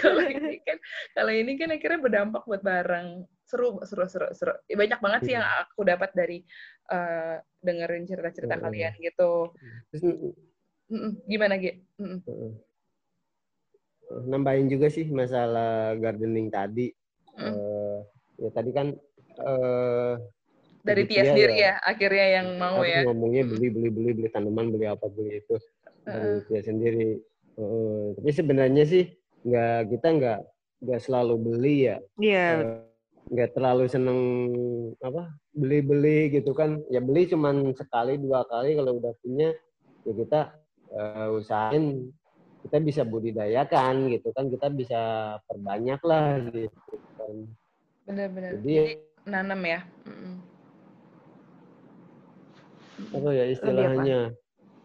[SPEAKER 1] Kalau ini kan kalau ini kan akhirnya berdampak buat barang seru seru seru seru. Banyak banget sih yang aku dapat dari uh, dengerin cerita-cerita kalian gitu. Gimana gitu
[SPEAKER 3] nambahin juga sih masalah gardening tadi. Mm. uh, ya tadi kan uh,
[SPEAKER 1] dari Tia sendiri ya, ya akhirnya yang mau ya.
[SPEAKER 3] ngomongnya beli beli beli beli tanaman beli apa beli itu. Dari Tia sendiri. Uh, tapi sebenarnya sih nggak kita nggak nggak selalu beli ya.
[SPEAKER 2] Iya yeah. uh,
[SPEAKER 3] nggak terlalu seneng apa beli-beli gitu kan. Ya beli cuman sekali dua kali kalau udah punya ya kita uh, usahain kita bisa budidayakan gitu kan. Kita bisa perbanyak lah gitu kan.
[SPEAKER 1] Benar-benar jadi, jadi nanam ya?
[SPEAKER 3] Apa ya istilahnya?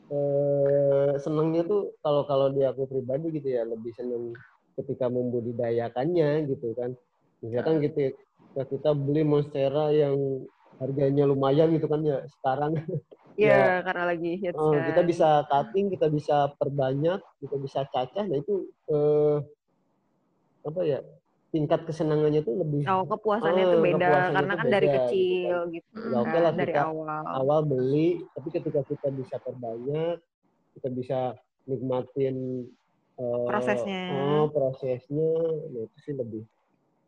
[SPEAKER 3] Eh, senangnya tuh kalau kalau di aku pribadi gitu ya lebih seneng ketika membudidayakannya gitu kan. Misalkan gitu ya kita beli monstera yang harganya lumayan gitu kan ya sekarang.
[SPEAKER 2] Iya, ya, karena lagi hits uh,
[SPEAKER 3] Kita bisa cutting, kita bisa perbanyak, kita bisa cacah. Nah itu eh, apa ya? Tingkat kesenangannya tuh lebih.
[SPEAKER 2] Oh, kepuasannya uh, tuh beda karena kan beda, dari kecil gitu.
[SPEAKER 3] Ya oke okay lah dari kita awal. awal beli, tapi ketika kita bisa perbanyak, kita bisa nikmatin
[SPEAKER 2] uh, prosesnya.
[SPEAKER 3] Oh, prosesnya, nah itu sih lebih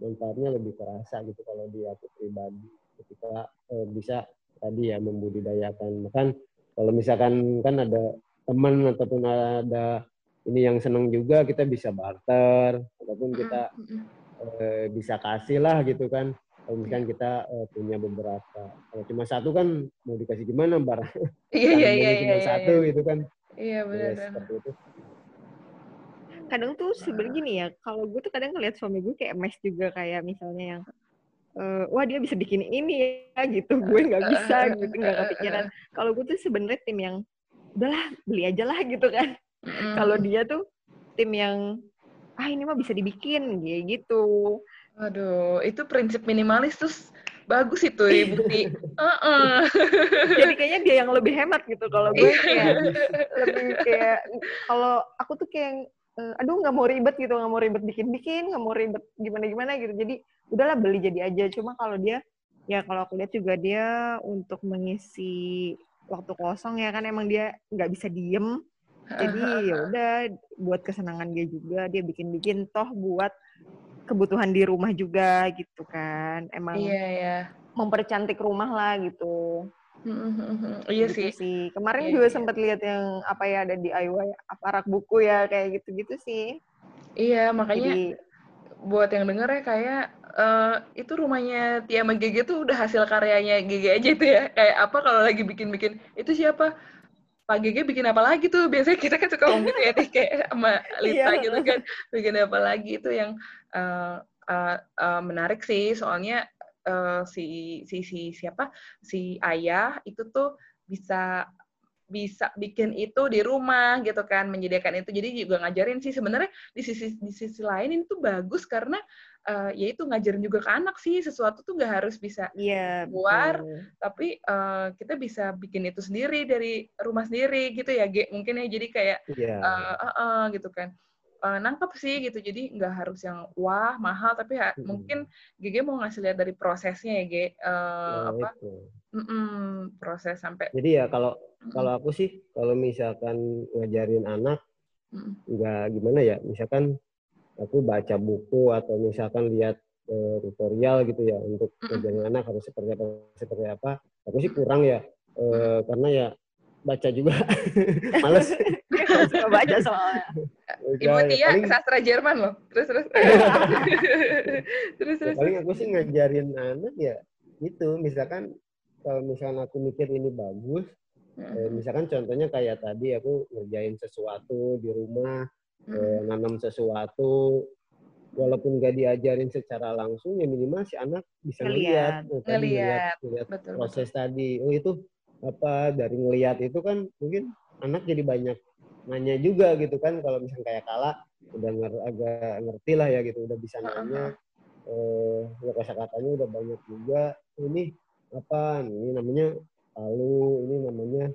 [SPEAKER 3] manfaatnya lebih terasa gitu kalau di aku pribadi. Ketika eh, bisa tadi ya membudidayakan. Bahkan kalau misalkan kan ada teman ataupun ada ini yang senang juga kita bisa barter. Ataupun kita eh, bisa kasih lah gitu kan. Kalau misalkan kita eh, punya beberapa. Kalau cuma satu kan mau dikasih gimana barang
[SPEAKER 1] iya iya iya cuma
[SPEAKER 3] iya, satu
[SPEAKER 1] iya.
[SPEAKER 3] gitu kan.
[SPEAKER 1] Iya benar ya, seperti itu
[SPEAKER 2] kadang tuh sebenarnya gini ya kalau gue tuh kadang ngeliat suami gue kayak mes juga kayak misalnya yang uh, wah dia bisa bikin ini ya gitu gue nggak bisa gitu nggak kepikiran kalau gue tuh sebenarnya tim yang udahlah beli aja lah gitu kan mm. kalau dia tuh tim yang ah ini mah bisa dibikin gitu
[SPEAKER 1] Aduh, itu prinsip minimalis terus bagus itu bukti. uh -uh.
[SPEAKER 2] Jadi kayaknya dia yang lebih hemat gitu. Kalau gue kayak lebih kayak kalau aku tuh kayak uh, aduh nggak mau ribet gitu nggak mau ribet bikin-bikin nggak mau ribet gimana-gimana gitu. Jadi udahlah beli jadi aja. Cuma kalau dia ya kalau aku lihat juga dia untuk mengisi waktu kosong ya kan emang dia nggak bisa diem. Jadi ya udah buat kesenangan dia juga dia bikin-bikin toh buat kebutuhan di rumah juga gitu kan. Emang
[SPEAKER 1] iya, iya.
[SPEAKER 2] mempercantik rumah lah gitu
[SPEAKER 1] Iya gitu sih.
[SPEAKER 2] sih. Kemarin iya, juga iya. sempat lihat yang apa ya ada di DIY aparak buku ya kayak gitu-gitu sih.
[SPEAKER 1] Iya, makanya Jadi, buat yang denger ya kayak uh, itu rumahnya Tia sama Gege tuh udah hasil karyanya Gege aja itu ya. Kayak apa kalau lagi bikin-bikin itu siapa? Pak Gege bikin apa lagi tuh? Biasanya kita kan suka ngomong gitu ya kayak sama Lita iya. gitu kan. Bikin apa lagi itu yang uh, uh, uh, menarik sih soalnya uh, si si si siapa? Si ayah itu tuh bisa bisa bikin itu di rumah gitu kan menyediakan itu. Jadi juga ngajarin sih. Sebenarnya di sisi di sisi lain ini tuh bagus karena uh, ya itu ngajarin juga ke anak sih. Sesuatu tuh nggak harus bisa
[SPEAKER 2] yeah,
[SPEAKER 1] keluar betul. tapi uh, kita bisa bikin itu sendiri dari rumah sendiri gitu ya G mungkin ya. Jadi kayak yeah. uh, uh, uh, gitu kan uh, nangkep sih gitu. Jadi nggak harus yang wah mahal tapi ya, hmm. mungkin GG mau ngasih lihat dari prosesnya ya G. Uh, nah, apa? Mm -mm, proses sampai
[SPEAKER 3] jadi ya kalau mm kalau aku sih kalau misalkan ngajarin anak nggak mm gimana ya misalkan aku baca buku atau misalkan lihat uh, tutorial gitu ya untuk ngajarin anak harus seperti apa seperti apa aku sih kurang ya. Uh, karena ya baca juga. Males.
[SPEAKER 2] Suka baca soalnya
[SPEAKER 1] Ibu ya, Tia paling, sastra Jerman loh. Terus terus.
[SPEAKER 3] Terus terus. paling aku sih ngajarin anak ya itu misalkan kalau misalkan aku mikir ini bagus eh, misalkan contohnya kayak tadi aku ngerjain sesuatu di rumah eh, nanam sesuatu walaupun gak diajarin secara langsung ya minimal si anak bisa ngeliat ngeliat, ngeliat, proses betul. tadi. Oh itu apa dari ngelihat itu kan mungkin anak jadi banyak nanya juga gitu kan kalau misalnya kayak kala udah nger agak ngerti lah ya gitu udah bisa nanya eh ya kata katanya udah banyak juga ini apa ini namanya palu ini namanya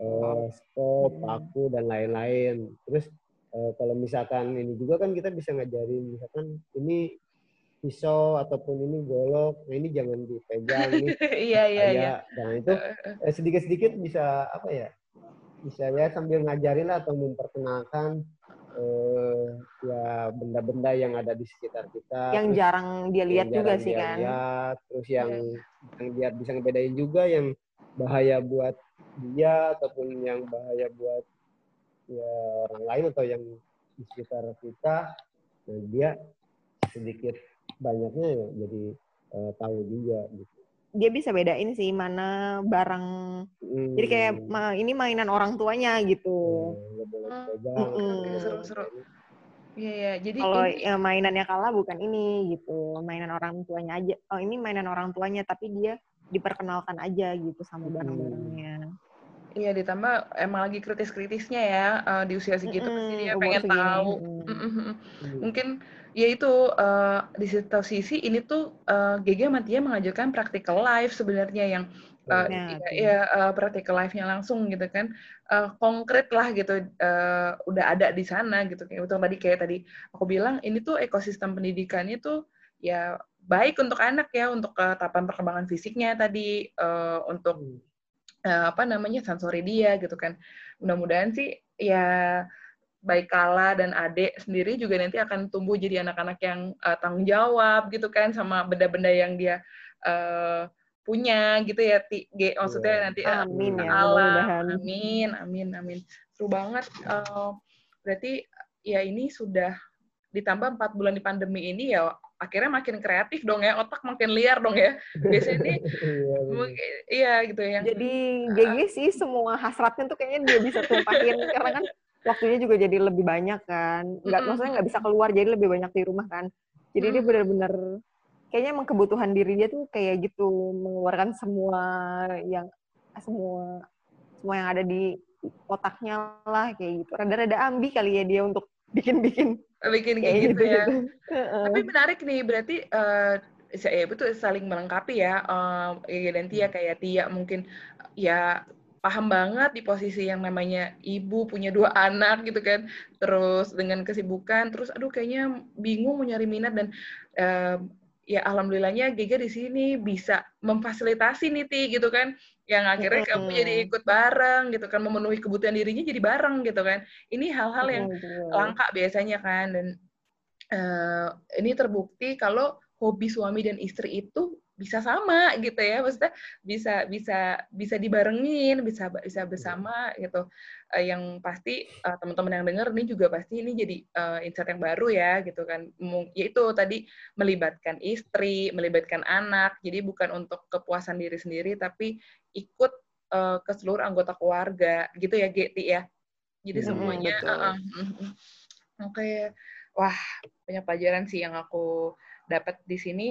[SPEAKER 3] eh, stop paku dan lain-lain terus eh, kalau misalkan ini juga kan kita bisa ngajarin misalkan ini pisau ataupun ini golok, nah ini jangan dipegang nih.
[SPEAKER 1] iya iya iya.
[SPEAKER 3] Nah itu eh, sedikit-sedikit bisa apa ya? Bisa ya sambil ngajarin lah atau memperkenalkan eh, ya benda-benda yang ada di sekitar kita.
[SPEAKER 2] Yang terus, jarang dia lihat juga sih dia kan.
[SPEAKER 3] Lihat, terus yang yeah. yang dia bisa ngebedain juga yang bahaya buat dia ataupun yang bahaya buat ya orang lain atau yang di sekitar kita. Nah dia sedikit banyaknya ya jadi uh, tahu juga gitu
[SPEAKER 2] dia bisa bedain sih mana barang hmm. jadi kayak ma ini mainan orang tuanya gitu
[SPEAKER 1] hmm, seru-seru Iya, ya. jadi
[SPEAKER 2] kalau ini... ya, mainannya kalah bukan ini gitu, mainan orang tuanya aja. Oh ini mainan orang tuanya, tapi dia diperkenalkan aja gitu sama barang-barangnya.
[SPEAKER 1] Iya, ditambah emang lagi kritis-kritisnya ya uh, di usia segitu mm -hmm, pasti dia pengen tahu. Mm. -hmm. Mungkin ya itu uh, di satu sisi ini tuh uh, eh, GG sama Tia mengajarkan practical life sebenarnya yang uh, ya, ya uh, practical life-nya langsung gitu kan. Uh, konkret lah gitu uh, udah ada di sana gitu. Kayak betul tadi kayak tadi aku bilang ini tuh ekosistem pendidikannya tuh ya baik untuk anak ya untuk uh, tahapan perkembangan fisiknya tadi uh, untuk uh, apa namanya sensori dia gitu kan. Mudah-mudahan sih ya baik Kala dan Ade sendiri juga nanti akan tumbuh jadi anak-anak yang uh, tanggung jawab gitu kan sama benda-benda yang dia uh, punya gitu ya T, G maksudnya yeah. nanti
[SPEAKER 2] amin uh, ya
[SPEAKER 1] Allah amin amin amin. Seru banget uh, berarti ya ini sudah ditambah empat bulan di pandemi ini ya akhirnya makin kreatif dong ya otak makin liar dong ya. Biasanya ini iya, iya gitu ya.
[SPEAKER 2] Jadi GG sih semua hasratnya tuh kayaknya dia bisa tumpahin karena kan waktunya juga jadi lebih banyak kan. Nggak mm maksudnya nggak bisa keluar jadi lebih banyak di rumah kan. Jadi mm dia benar-benar kayaknya emang kebutuhan diri dia tuh kayak gitu mengeluarkan semua yang semua semua yang ada di otaknya lah kayak gitu. Rada-rada ambi kali ya dia untuk bikin-bikin
[SPEAKER 1] bikin kayak gitu, gitu ya. gitu. tapi menarik nih berarti uh, ya betul saling melengkapi ya uh, dan Tia kayak Tia mungkin ya paham banget di posisi yang namanya ibu punya dua anak gitu kan. Terus dengan kesibukan terus aduh kayaknya bingung mau nyari minat dan uh, ya alhamdulillahnya Giga di sini bisa memfasilitasi nih Ti gitu kan. Yang akhirnya mm kamu jadi ikut bareng gitu kan memenuhi kebutuhan dirinya jadi bareng gitu kan. Ini hal-hal yang mm langka biasanya kan dan uh, ini terbukti kalau hobi suami dan istri itu bisa sama gitu ya maksudnya bisa bisa bisa dibarengin bisa bisa bersama gitu. Uh, yang pasti uh, teman-teman yang dengar ini juga pasti ini jadi uh, insight yang baru ya gitu kan. Yaitu tadi melibatkan istri melibatkan anak. Jadi bukan untuk kepuasan diri sendiri tapi ikut uh, ke seluruh anggota keluarga gitu ya Geti ya. Jadi hmm, semuanya uh, uh. oke okay. wah banyak pelajaran sih yang aku dapat di sini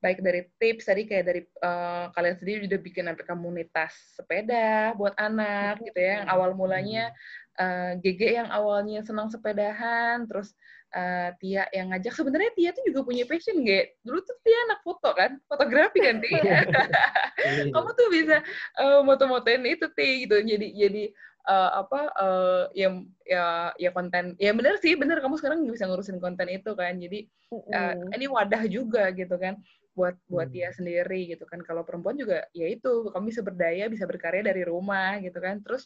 [SPEAKER 1] baik dari tips tadi kayak dari uh, kalian sendiri udah bikin sampai komunitas sepeda buat anak gitu ya yang awal mulanya uh, eh, GG yang awalnya senang sepedahan terus uh, Tia yang ngajak. Sebenarnya Tia tuh juga punya passion gak dulu tuh Tia anak foto kan fotografi kan Tia? Iya. kamu tuh bisa uh, moto-motoin itu Tia gitu. Jadi jadi uh, apa uh, ya ya ya konten ya benar sih benar kamu sekarang bisa ngurusin konten itu kan. Jadi uh, ini wadah juga gitu kan buat buat hmm. dia sendiri gitu kan. Kalau perempuan juga ya itu kamu bisa berdaya bisa berkarya dari rumah gitu kan. Terus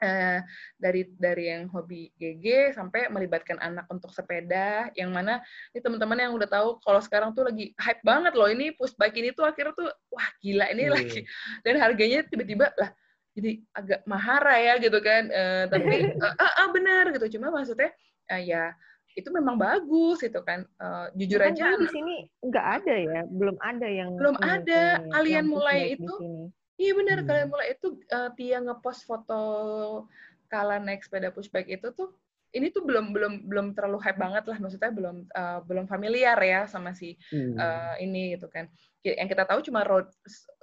[SPEAKER 1] Uh, dari dari yang hobi GG sampai melibatkan anak untuk sepeda yang mana ini teman-teman yang udah tahu kalau sekarang tuh lagi hype banget loh. Ini push bike ini tuh akhirnya tuh wah gila ini hmm. lagi. Dan harganya tiba-tiba lah jadi agak mahara ya gitu kan. Uh, tapi uh, uh, uh, benar gitu. Cuma maksudnya uh, ya itu memang bagus itu kan. Uh, jujur
[SPEAKER 2] kan
[SPEAKER 1] aja
[SPEAKER 2] di sini nggak ada ya belum ada yang
[SPEAKER 1] belum ada. kalian mulai itu Iya benar, hmm. kalian mulai itu uh, Tia ngepost foto kala naik sepeda pushback itu tuh ini tuh belum belum belum terlalu hype banget lah maksudnya belum uh, belum familiar ya sama si hmm. uh, ini gitu kan. Yang kita tahu cuma road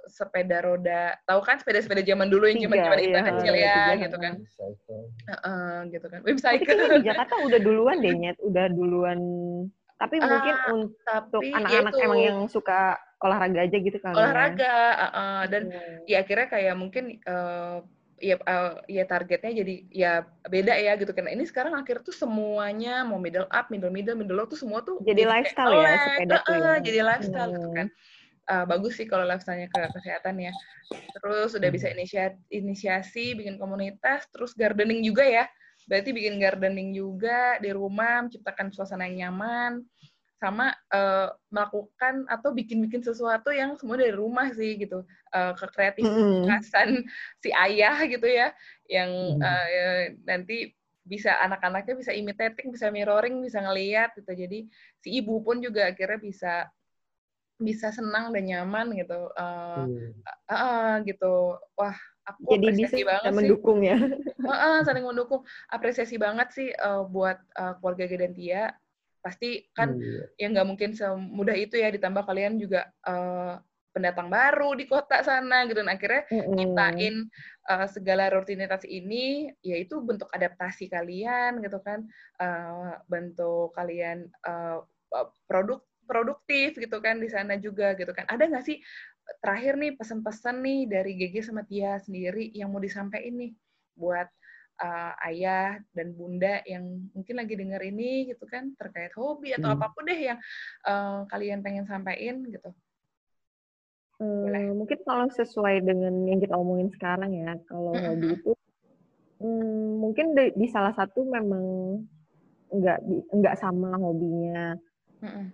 [SPEAKER 1] sepeda roda tahu kan sepeda-sepeda zaman dulu yang zaman zaman kita iya, kecil ya tiga, gitu kan. uh, uh, gitu kan. Website
[SPEAKER 2] di Jakarta udah duluan deh nyet. Udah duluan. Tapi mungkin uh, untuk anak-anak emang yang suka olahraga aja gitu kan
[SPEAKER 1] olahraga uh, uh, dan hmm. ya akhirnya kayak mungkin uh, ya uh, ya targetnya jadi ya beda ya gitu kan ini sekarang akhir tuh semuanya mau middle up middle middle middle low tuh semua tuh
[SPEAKER 2] jadi, jadi lifestyle ya sepeda uh,
[SPEAKER 1] tuh ya. jadi lifestyle hmm. gitu kan uh, bagus sih kalau lifestyle-nya ke kesehatan ya terus udah bisa hmm. inisiasi, inisiasi bikin komunitas terus gardening juga ya berarti bikin gardening juga di rumah menciptakan suasana yang nyaman sama uh, melakukan atau bikin-bikin sesuatu yang semua dari rumah sih gitu uh, kekreatifitasan mm. si ayah gitu ya yang mm. uh, nanti bisa anak-anaknya bisa imitating bisa mirroring bisa ngeliat gitu jadi si ibu pun juga akhirnya bisa bisa senang dan nyaman gitu uh, mm. uh, uh, gitu wah aku
[SPEAKER 2] jadi bisa banget mendukung sih. ya
[SPEAKER 1] uh, uh, saling mendukung apresiasi banget sih uh, buat uh, keluarga Gedentia pasti kan hmm. ya nggak mungkin semudah itu ya ditambah kalian juga uh, pendatang baru di kota sana gitu. Dan akhirnya mm nyiptain uh, segala rutinitas ini yaitu bentuk adaptasi kalian gitu kan. Uh, bentuk kalian uh, produk produktif gitu kan di sana juga gitu kan. Ada nggak sih terakhir nih pesan-pesan nih dari GG sama Tia sendiri yang mau disampaikan nih buat uh, ayah dan bunda yang mungkin lagi denger ini gitu kan terkait hobi atau hmm. apa pun deh yang uh, kalian pengen sampaikan gitu.
[SPEAKER 2] Hmm, mungkin kalau sesuai dengan yang kita omongin sekarang ya, kalau mm -hmm. hobi itu hmm, mungkin di, di salah satu memang nggak nggak sama hobinya. Mm -hmm.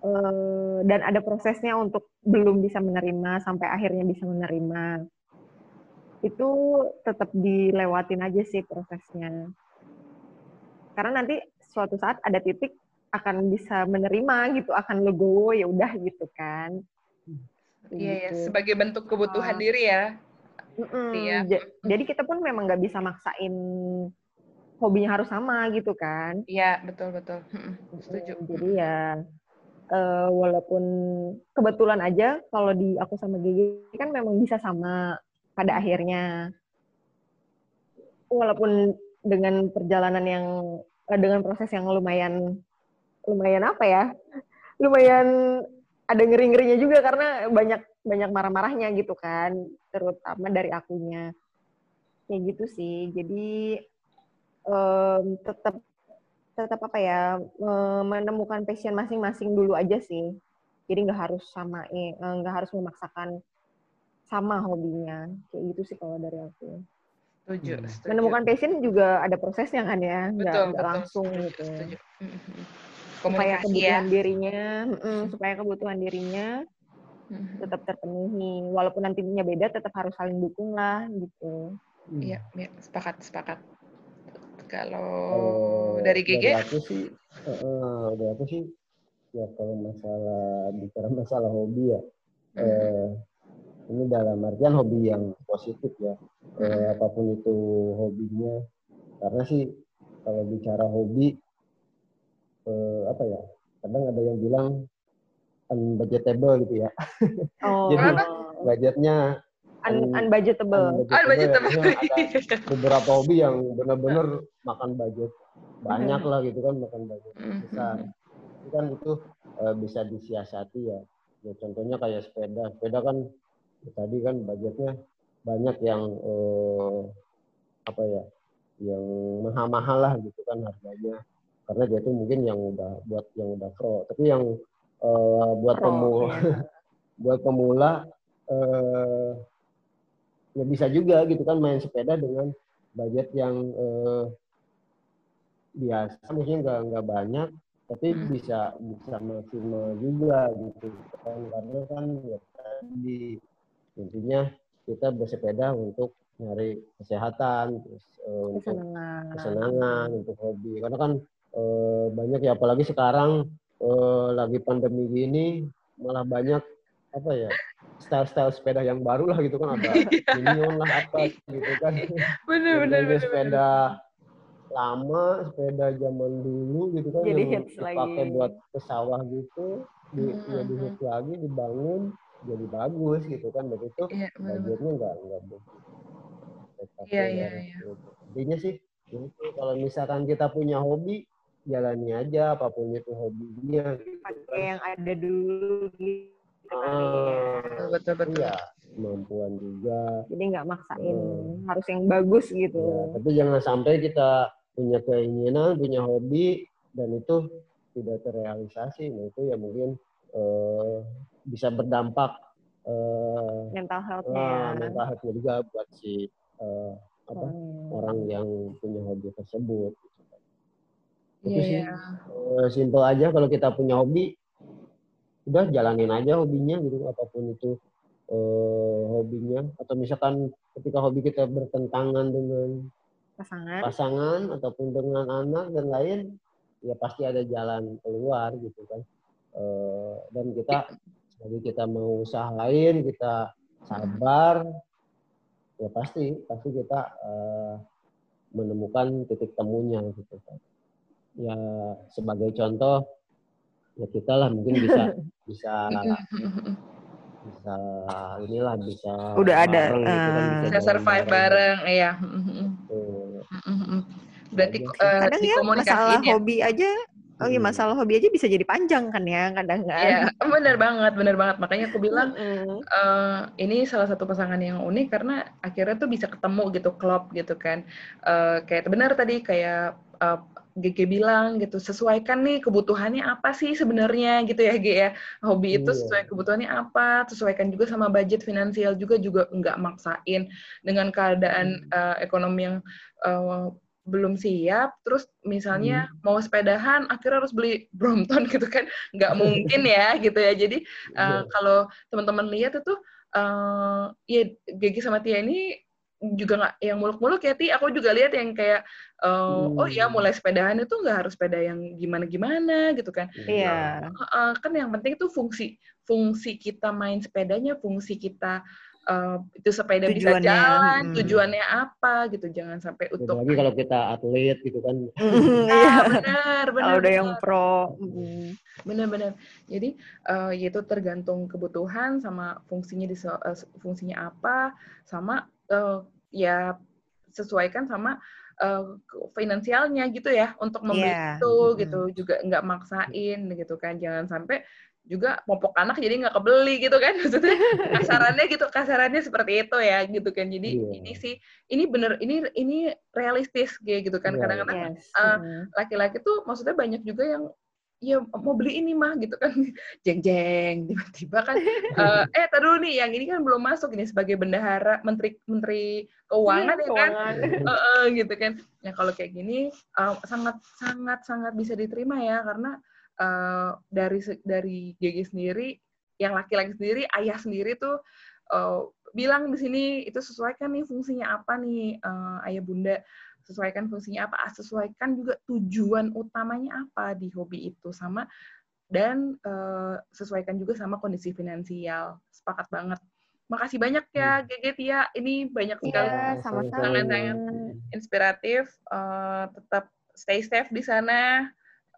[SPEAKER 2] uh, dan ada prosesnya untuk belum bisa menerima sampai akhirnya bisa menerima itu tetap dilewatin aja sih prosesnya. Karena nanti suatu saat ada titik akan bisa menerima gitu, akan legowo ya udah gitu kan.
[SPEAKER 1] Iya ya, sebagai bentuk kebutuhan oh. diri ya.
[SPEAKER 2] Mm iya. Jadi kita pun memang nggak bisa maksain hobinya harus sama gitu kan.
[SPEAKER 1] Iya, betul betul. Setuju.
[SPEAKER 2] Jadi ya uh, walaupun kebetulan aja kalau di aku sama Gigi kan memang bisa sama pada akhirnya. Walaupun dengan perjalanan yang eh, dengan proses yang lumayan lumayan apa ya lumayan ada ngeri-ngerinya juga karena banyak banyak marah-marahnya gitu kan terutama dari akunya. Kayak gitu sih. Jadi um, tetap tetap apa ya menemukan passion masing-masing dulu aja sih. Jadi nggak harus sama eh, nggak harus memaksakan sama hobinya kayak gitu sih kalau dari aku
[SPEAKER 1] setuju, hmm. setuju.
[SPEAKER 2] menemukan passion juga ada prosesnya kan ya nggak, betul, nggak langsung setuju, gitu setuju. Mm-hmm. supaya kebutuhan ya. dirinya mm, supaya kebutuhan dirinya tetap terpenuhi walaupun nantinya beda tetap harus saling dukung lah gitu
[SPEAKER 1] iya hmm. ya, sepakat sepakat kalau dari GG
[SPEAKER 3] dari aku sih uh, dari aku sih ya kalau masalah bicara masalah hobi ya hmm. uh, ini dalam artian hobi yang positif ya. Eh, apa pun itu hobinya. Karena sih kalau bicara hobi eh, apa ya kadang ada yang bilang unbudgetable gitu ya. Oh. jadi budgetnya
[SPEAKER 2] un, unbudgetable.
[SPEAKER 1] unbudgetable,
[SPEAKER 3] ya. ada beberapa hobi yang benar-benar makan budget. Banyak lah gitu kan makan budget besar. Itu kan itu uh, bisa disiasati ya. Ya contohnya kayak sepeda. Sepeda kan tadi kan budgetnya banyak yang eh, apa ya yang mahal-mahal lah gitu kan harganya karena dia tuh mungkin yang udah buat yang udah pro tapi yang eh, buat pro, pemula ya. buat pemula eh, ya bisa juga gitu kan main sepeda dengan budget yang uh, biasa mungkin nggak nggak banyak tapi hmm. bisa bisa maksimal juga gitu kan karena kan ya tadi intinya kita bersepeda untuk nyari kesehatan terus uh, untuk kesenangan. untuk hobi. Karena kan uh, banyak ya apalagi sekarang uh, lagi pandemi gini malah banyak apa ya style-style sepeda yang baru lah gitu kan ada iya. minion lah apa gitu kan.
[SPEAKER 1] Bener bener, bener
[SPEAKER 3] sepeda lama sepeda zaman dulu gitu kan
[SPEAKER 2] jadi
[SPEAKER 3] yang dipakai buat ke sawah gitu di, hmm. ya di hits lagi dibangun jadi bagus gitu kan dan itu iya, budgetnya nggak nggak
[SPEAKER 1] iya iya iya.
[SPEAKER 3] intinya sih itu kalau misalkan kita punya hobi jalani aja apa pun itu hobinya
[SPEAKER 2] gitu, pakai kan. yang ada dulu gitu
[SPEAKER 1] ah, betul betul
[SPEAKER 3] iya kemampuan juga.
[SPEAKER 2] Jadi nggak maksain hmm. harus yang bagus gitu. Ya,
[SPEAKER 3] tapi jangan sampai kita punya keinginan, punya hobi, dan itu tidak terrealisasi. Nah itu ya mungkin uh, bisa berdampak uh,
[SPEAKER 2] mental health-nya. Uh,
[SPEAKER 3] mental health juga buat si uh, apa hmm. orang yang punya hobi tersebut. Itu yeah, sih. Uh, simple aja kalau kita punya hobi, udah jalanin aja hobinya gitu apa pun itu uh, hobinya atau misalkan ketika hobi kita bertentangan dengan
[SPEAKER 2] pasangan
[SPEAKER 3] pasangan ataupun dengan anak dan lain ya pasti ada jalan keluar gitu kan e, dan kita jadi kita mau usahain kita sabar ya pasti pasti kita e, menemukan titik temunya gitu. Kan ya sebagai contoh ya kita lah mungkin bisa bisa bisa inilah bisa
[SPEAKER 2] udah ada gitu kan,
[SPEAKER 1] bisa, bisa survive bareng, bareng iya. Berarti uh,
[SPEAKER 2] kadang ya masalah ya. hobi aja Oh iya masalah hobi aja bisa jadi panjang kan ya kadang kan.
[SPEAKER 1] Iya benar banget benar banget makanya aku bilang mm. uh, ini salah satu pasangan yang unik karena akhirnya tuh bisa ketemu gitu klop gitu kan uh, kayak benar tadi kayak uh, GG bilang gitu sesuaikan nih kebutuhannya apa sih sebenarnya gitu ya G ya hobi itu iya. sesuai kebutuhannya apa sesuaikan juga sama budget finansial juga juga nggak maksain dengan keadaan uh, ekonomi yang uh, belum siap terus misalnya hmm. mau sepedahan akhirnya harus beli Brompton gitu kan nggak mungkin ya gitu ya jadi uh, kalau teman-teman lihat itu uh, ya GG sama Tia ini juga nggak yang muluk-muluk ya Ti aku juga lihat yang kayak uh, hmm. oh iya mulai sepedahan itu nggak harus sepeda yang gimana-gimana gitu kan
[SPEAKER 2] iya yeah.
[SPEAKER 1] uh, kan yang penting itu fungsi fungsi kita main sepedanya fungsi kita uh, itu sepeda tujuannya, bisa jalan hmm. tujuannya apa gitu. Jangan sampai untuk
[SPEAKER 3] lagi kalau kita atlet gitu kan.
[SPEAKER 1] Nah, benar benar
[SPEAKER 2] kalau udah yang pro
[SPEAKER 1] benar-benar jadi uh, yaitu tergantung kebutuhan sama fungsinya di uh, fungsinya apa sama uh, ya sesuaikan sama uh, finansialnya gitu ya untuk membeli yeah. itu gitu. juga nggak maksain gitu kan. Jangan sampai juga popok anak jadi nggak kebeli gitu kan. Maksudnya kasarannya gitu kasarannya seperti itu ya gitu kan. Jadi yeah. ini sih ini bener ini ini realistis gitu kan. Iya, kadang-kadang yes. uh, laki-laki tuh maksudnya banyak juga yang ya mau beli ini mah gitu kan. Jeng jeng tiba-tiba kan uh, eh taruh nih yang ini kan belum masuk ini sebagai bendahara menteri menteri keuangan ya kan. uh, uh, gitu kan. Ya kalau kayak gini uh, sangat sangat sangat bisa diterima ya karena uh, dari dari GG sendiri yang laki-laki sendiri ayah sendiri tuh uh, bilang di sini itu sesuaikan nih fungsinya apa nih uh, ayah bunda sesuaikan fungsinya apa, sesuaikan juga tujuan utamanya apa di hobi itu sama dan uh, sesuaikan juga sama kondisi finansial. Sepakat banget. Makasih banyak ya GG hmm. Tia. Ini banyak sekali
[SPEAKER 2] ya,
[SPEAKER 1] sangat-sangat inspiratif. Uh, tetap stay safe di sana.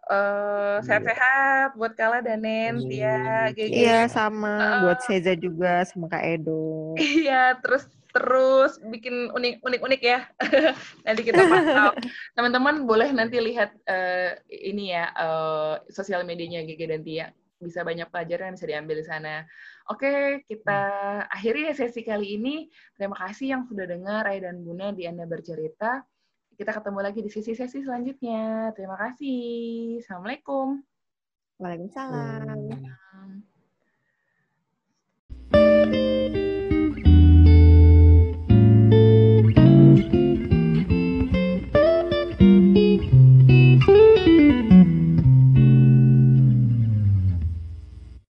[SPEAKER 1] Uh, sehat-sehat buat Kala dan Nen, Tia,
[SPEAKER 2] GG. Iya, sama. Uh, buat Seza juga, sama Kak Edo.
[SPEAKER 1] Iya, terus terus bikin unik-unik ya. nanti kita pantau. Teman-teman boleh nanti lihat uh, ini ya uh, sosial medianya Gege dan Tia. Bisa banyak pelajaran yang bisa diambil di sana. Oke, kita akhiri sesi kali ini. Terima kasih yang sudah dengar Ray dan Buna di Anda bercerita. Kita ketemu lagi di sesi-sesi selanjutnya. Terima kasih. Assalamualaikum.
[SPEAKER 2] Waalaikumsalam. Hmm.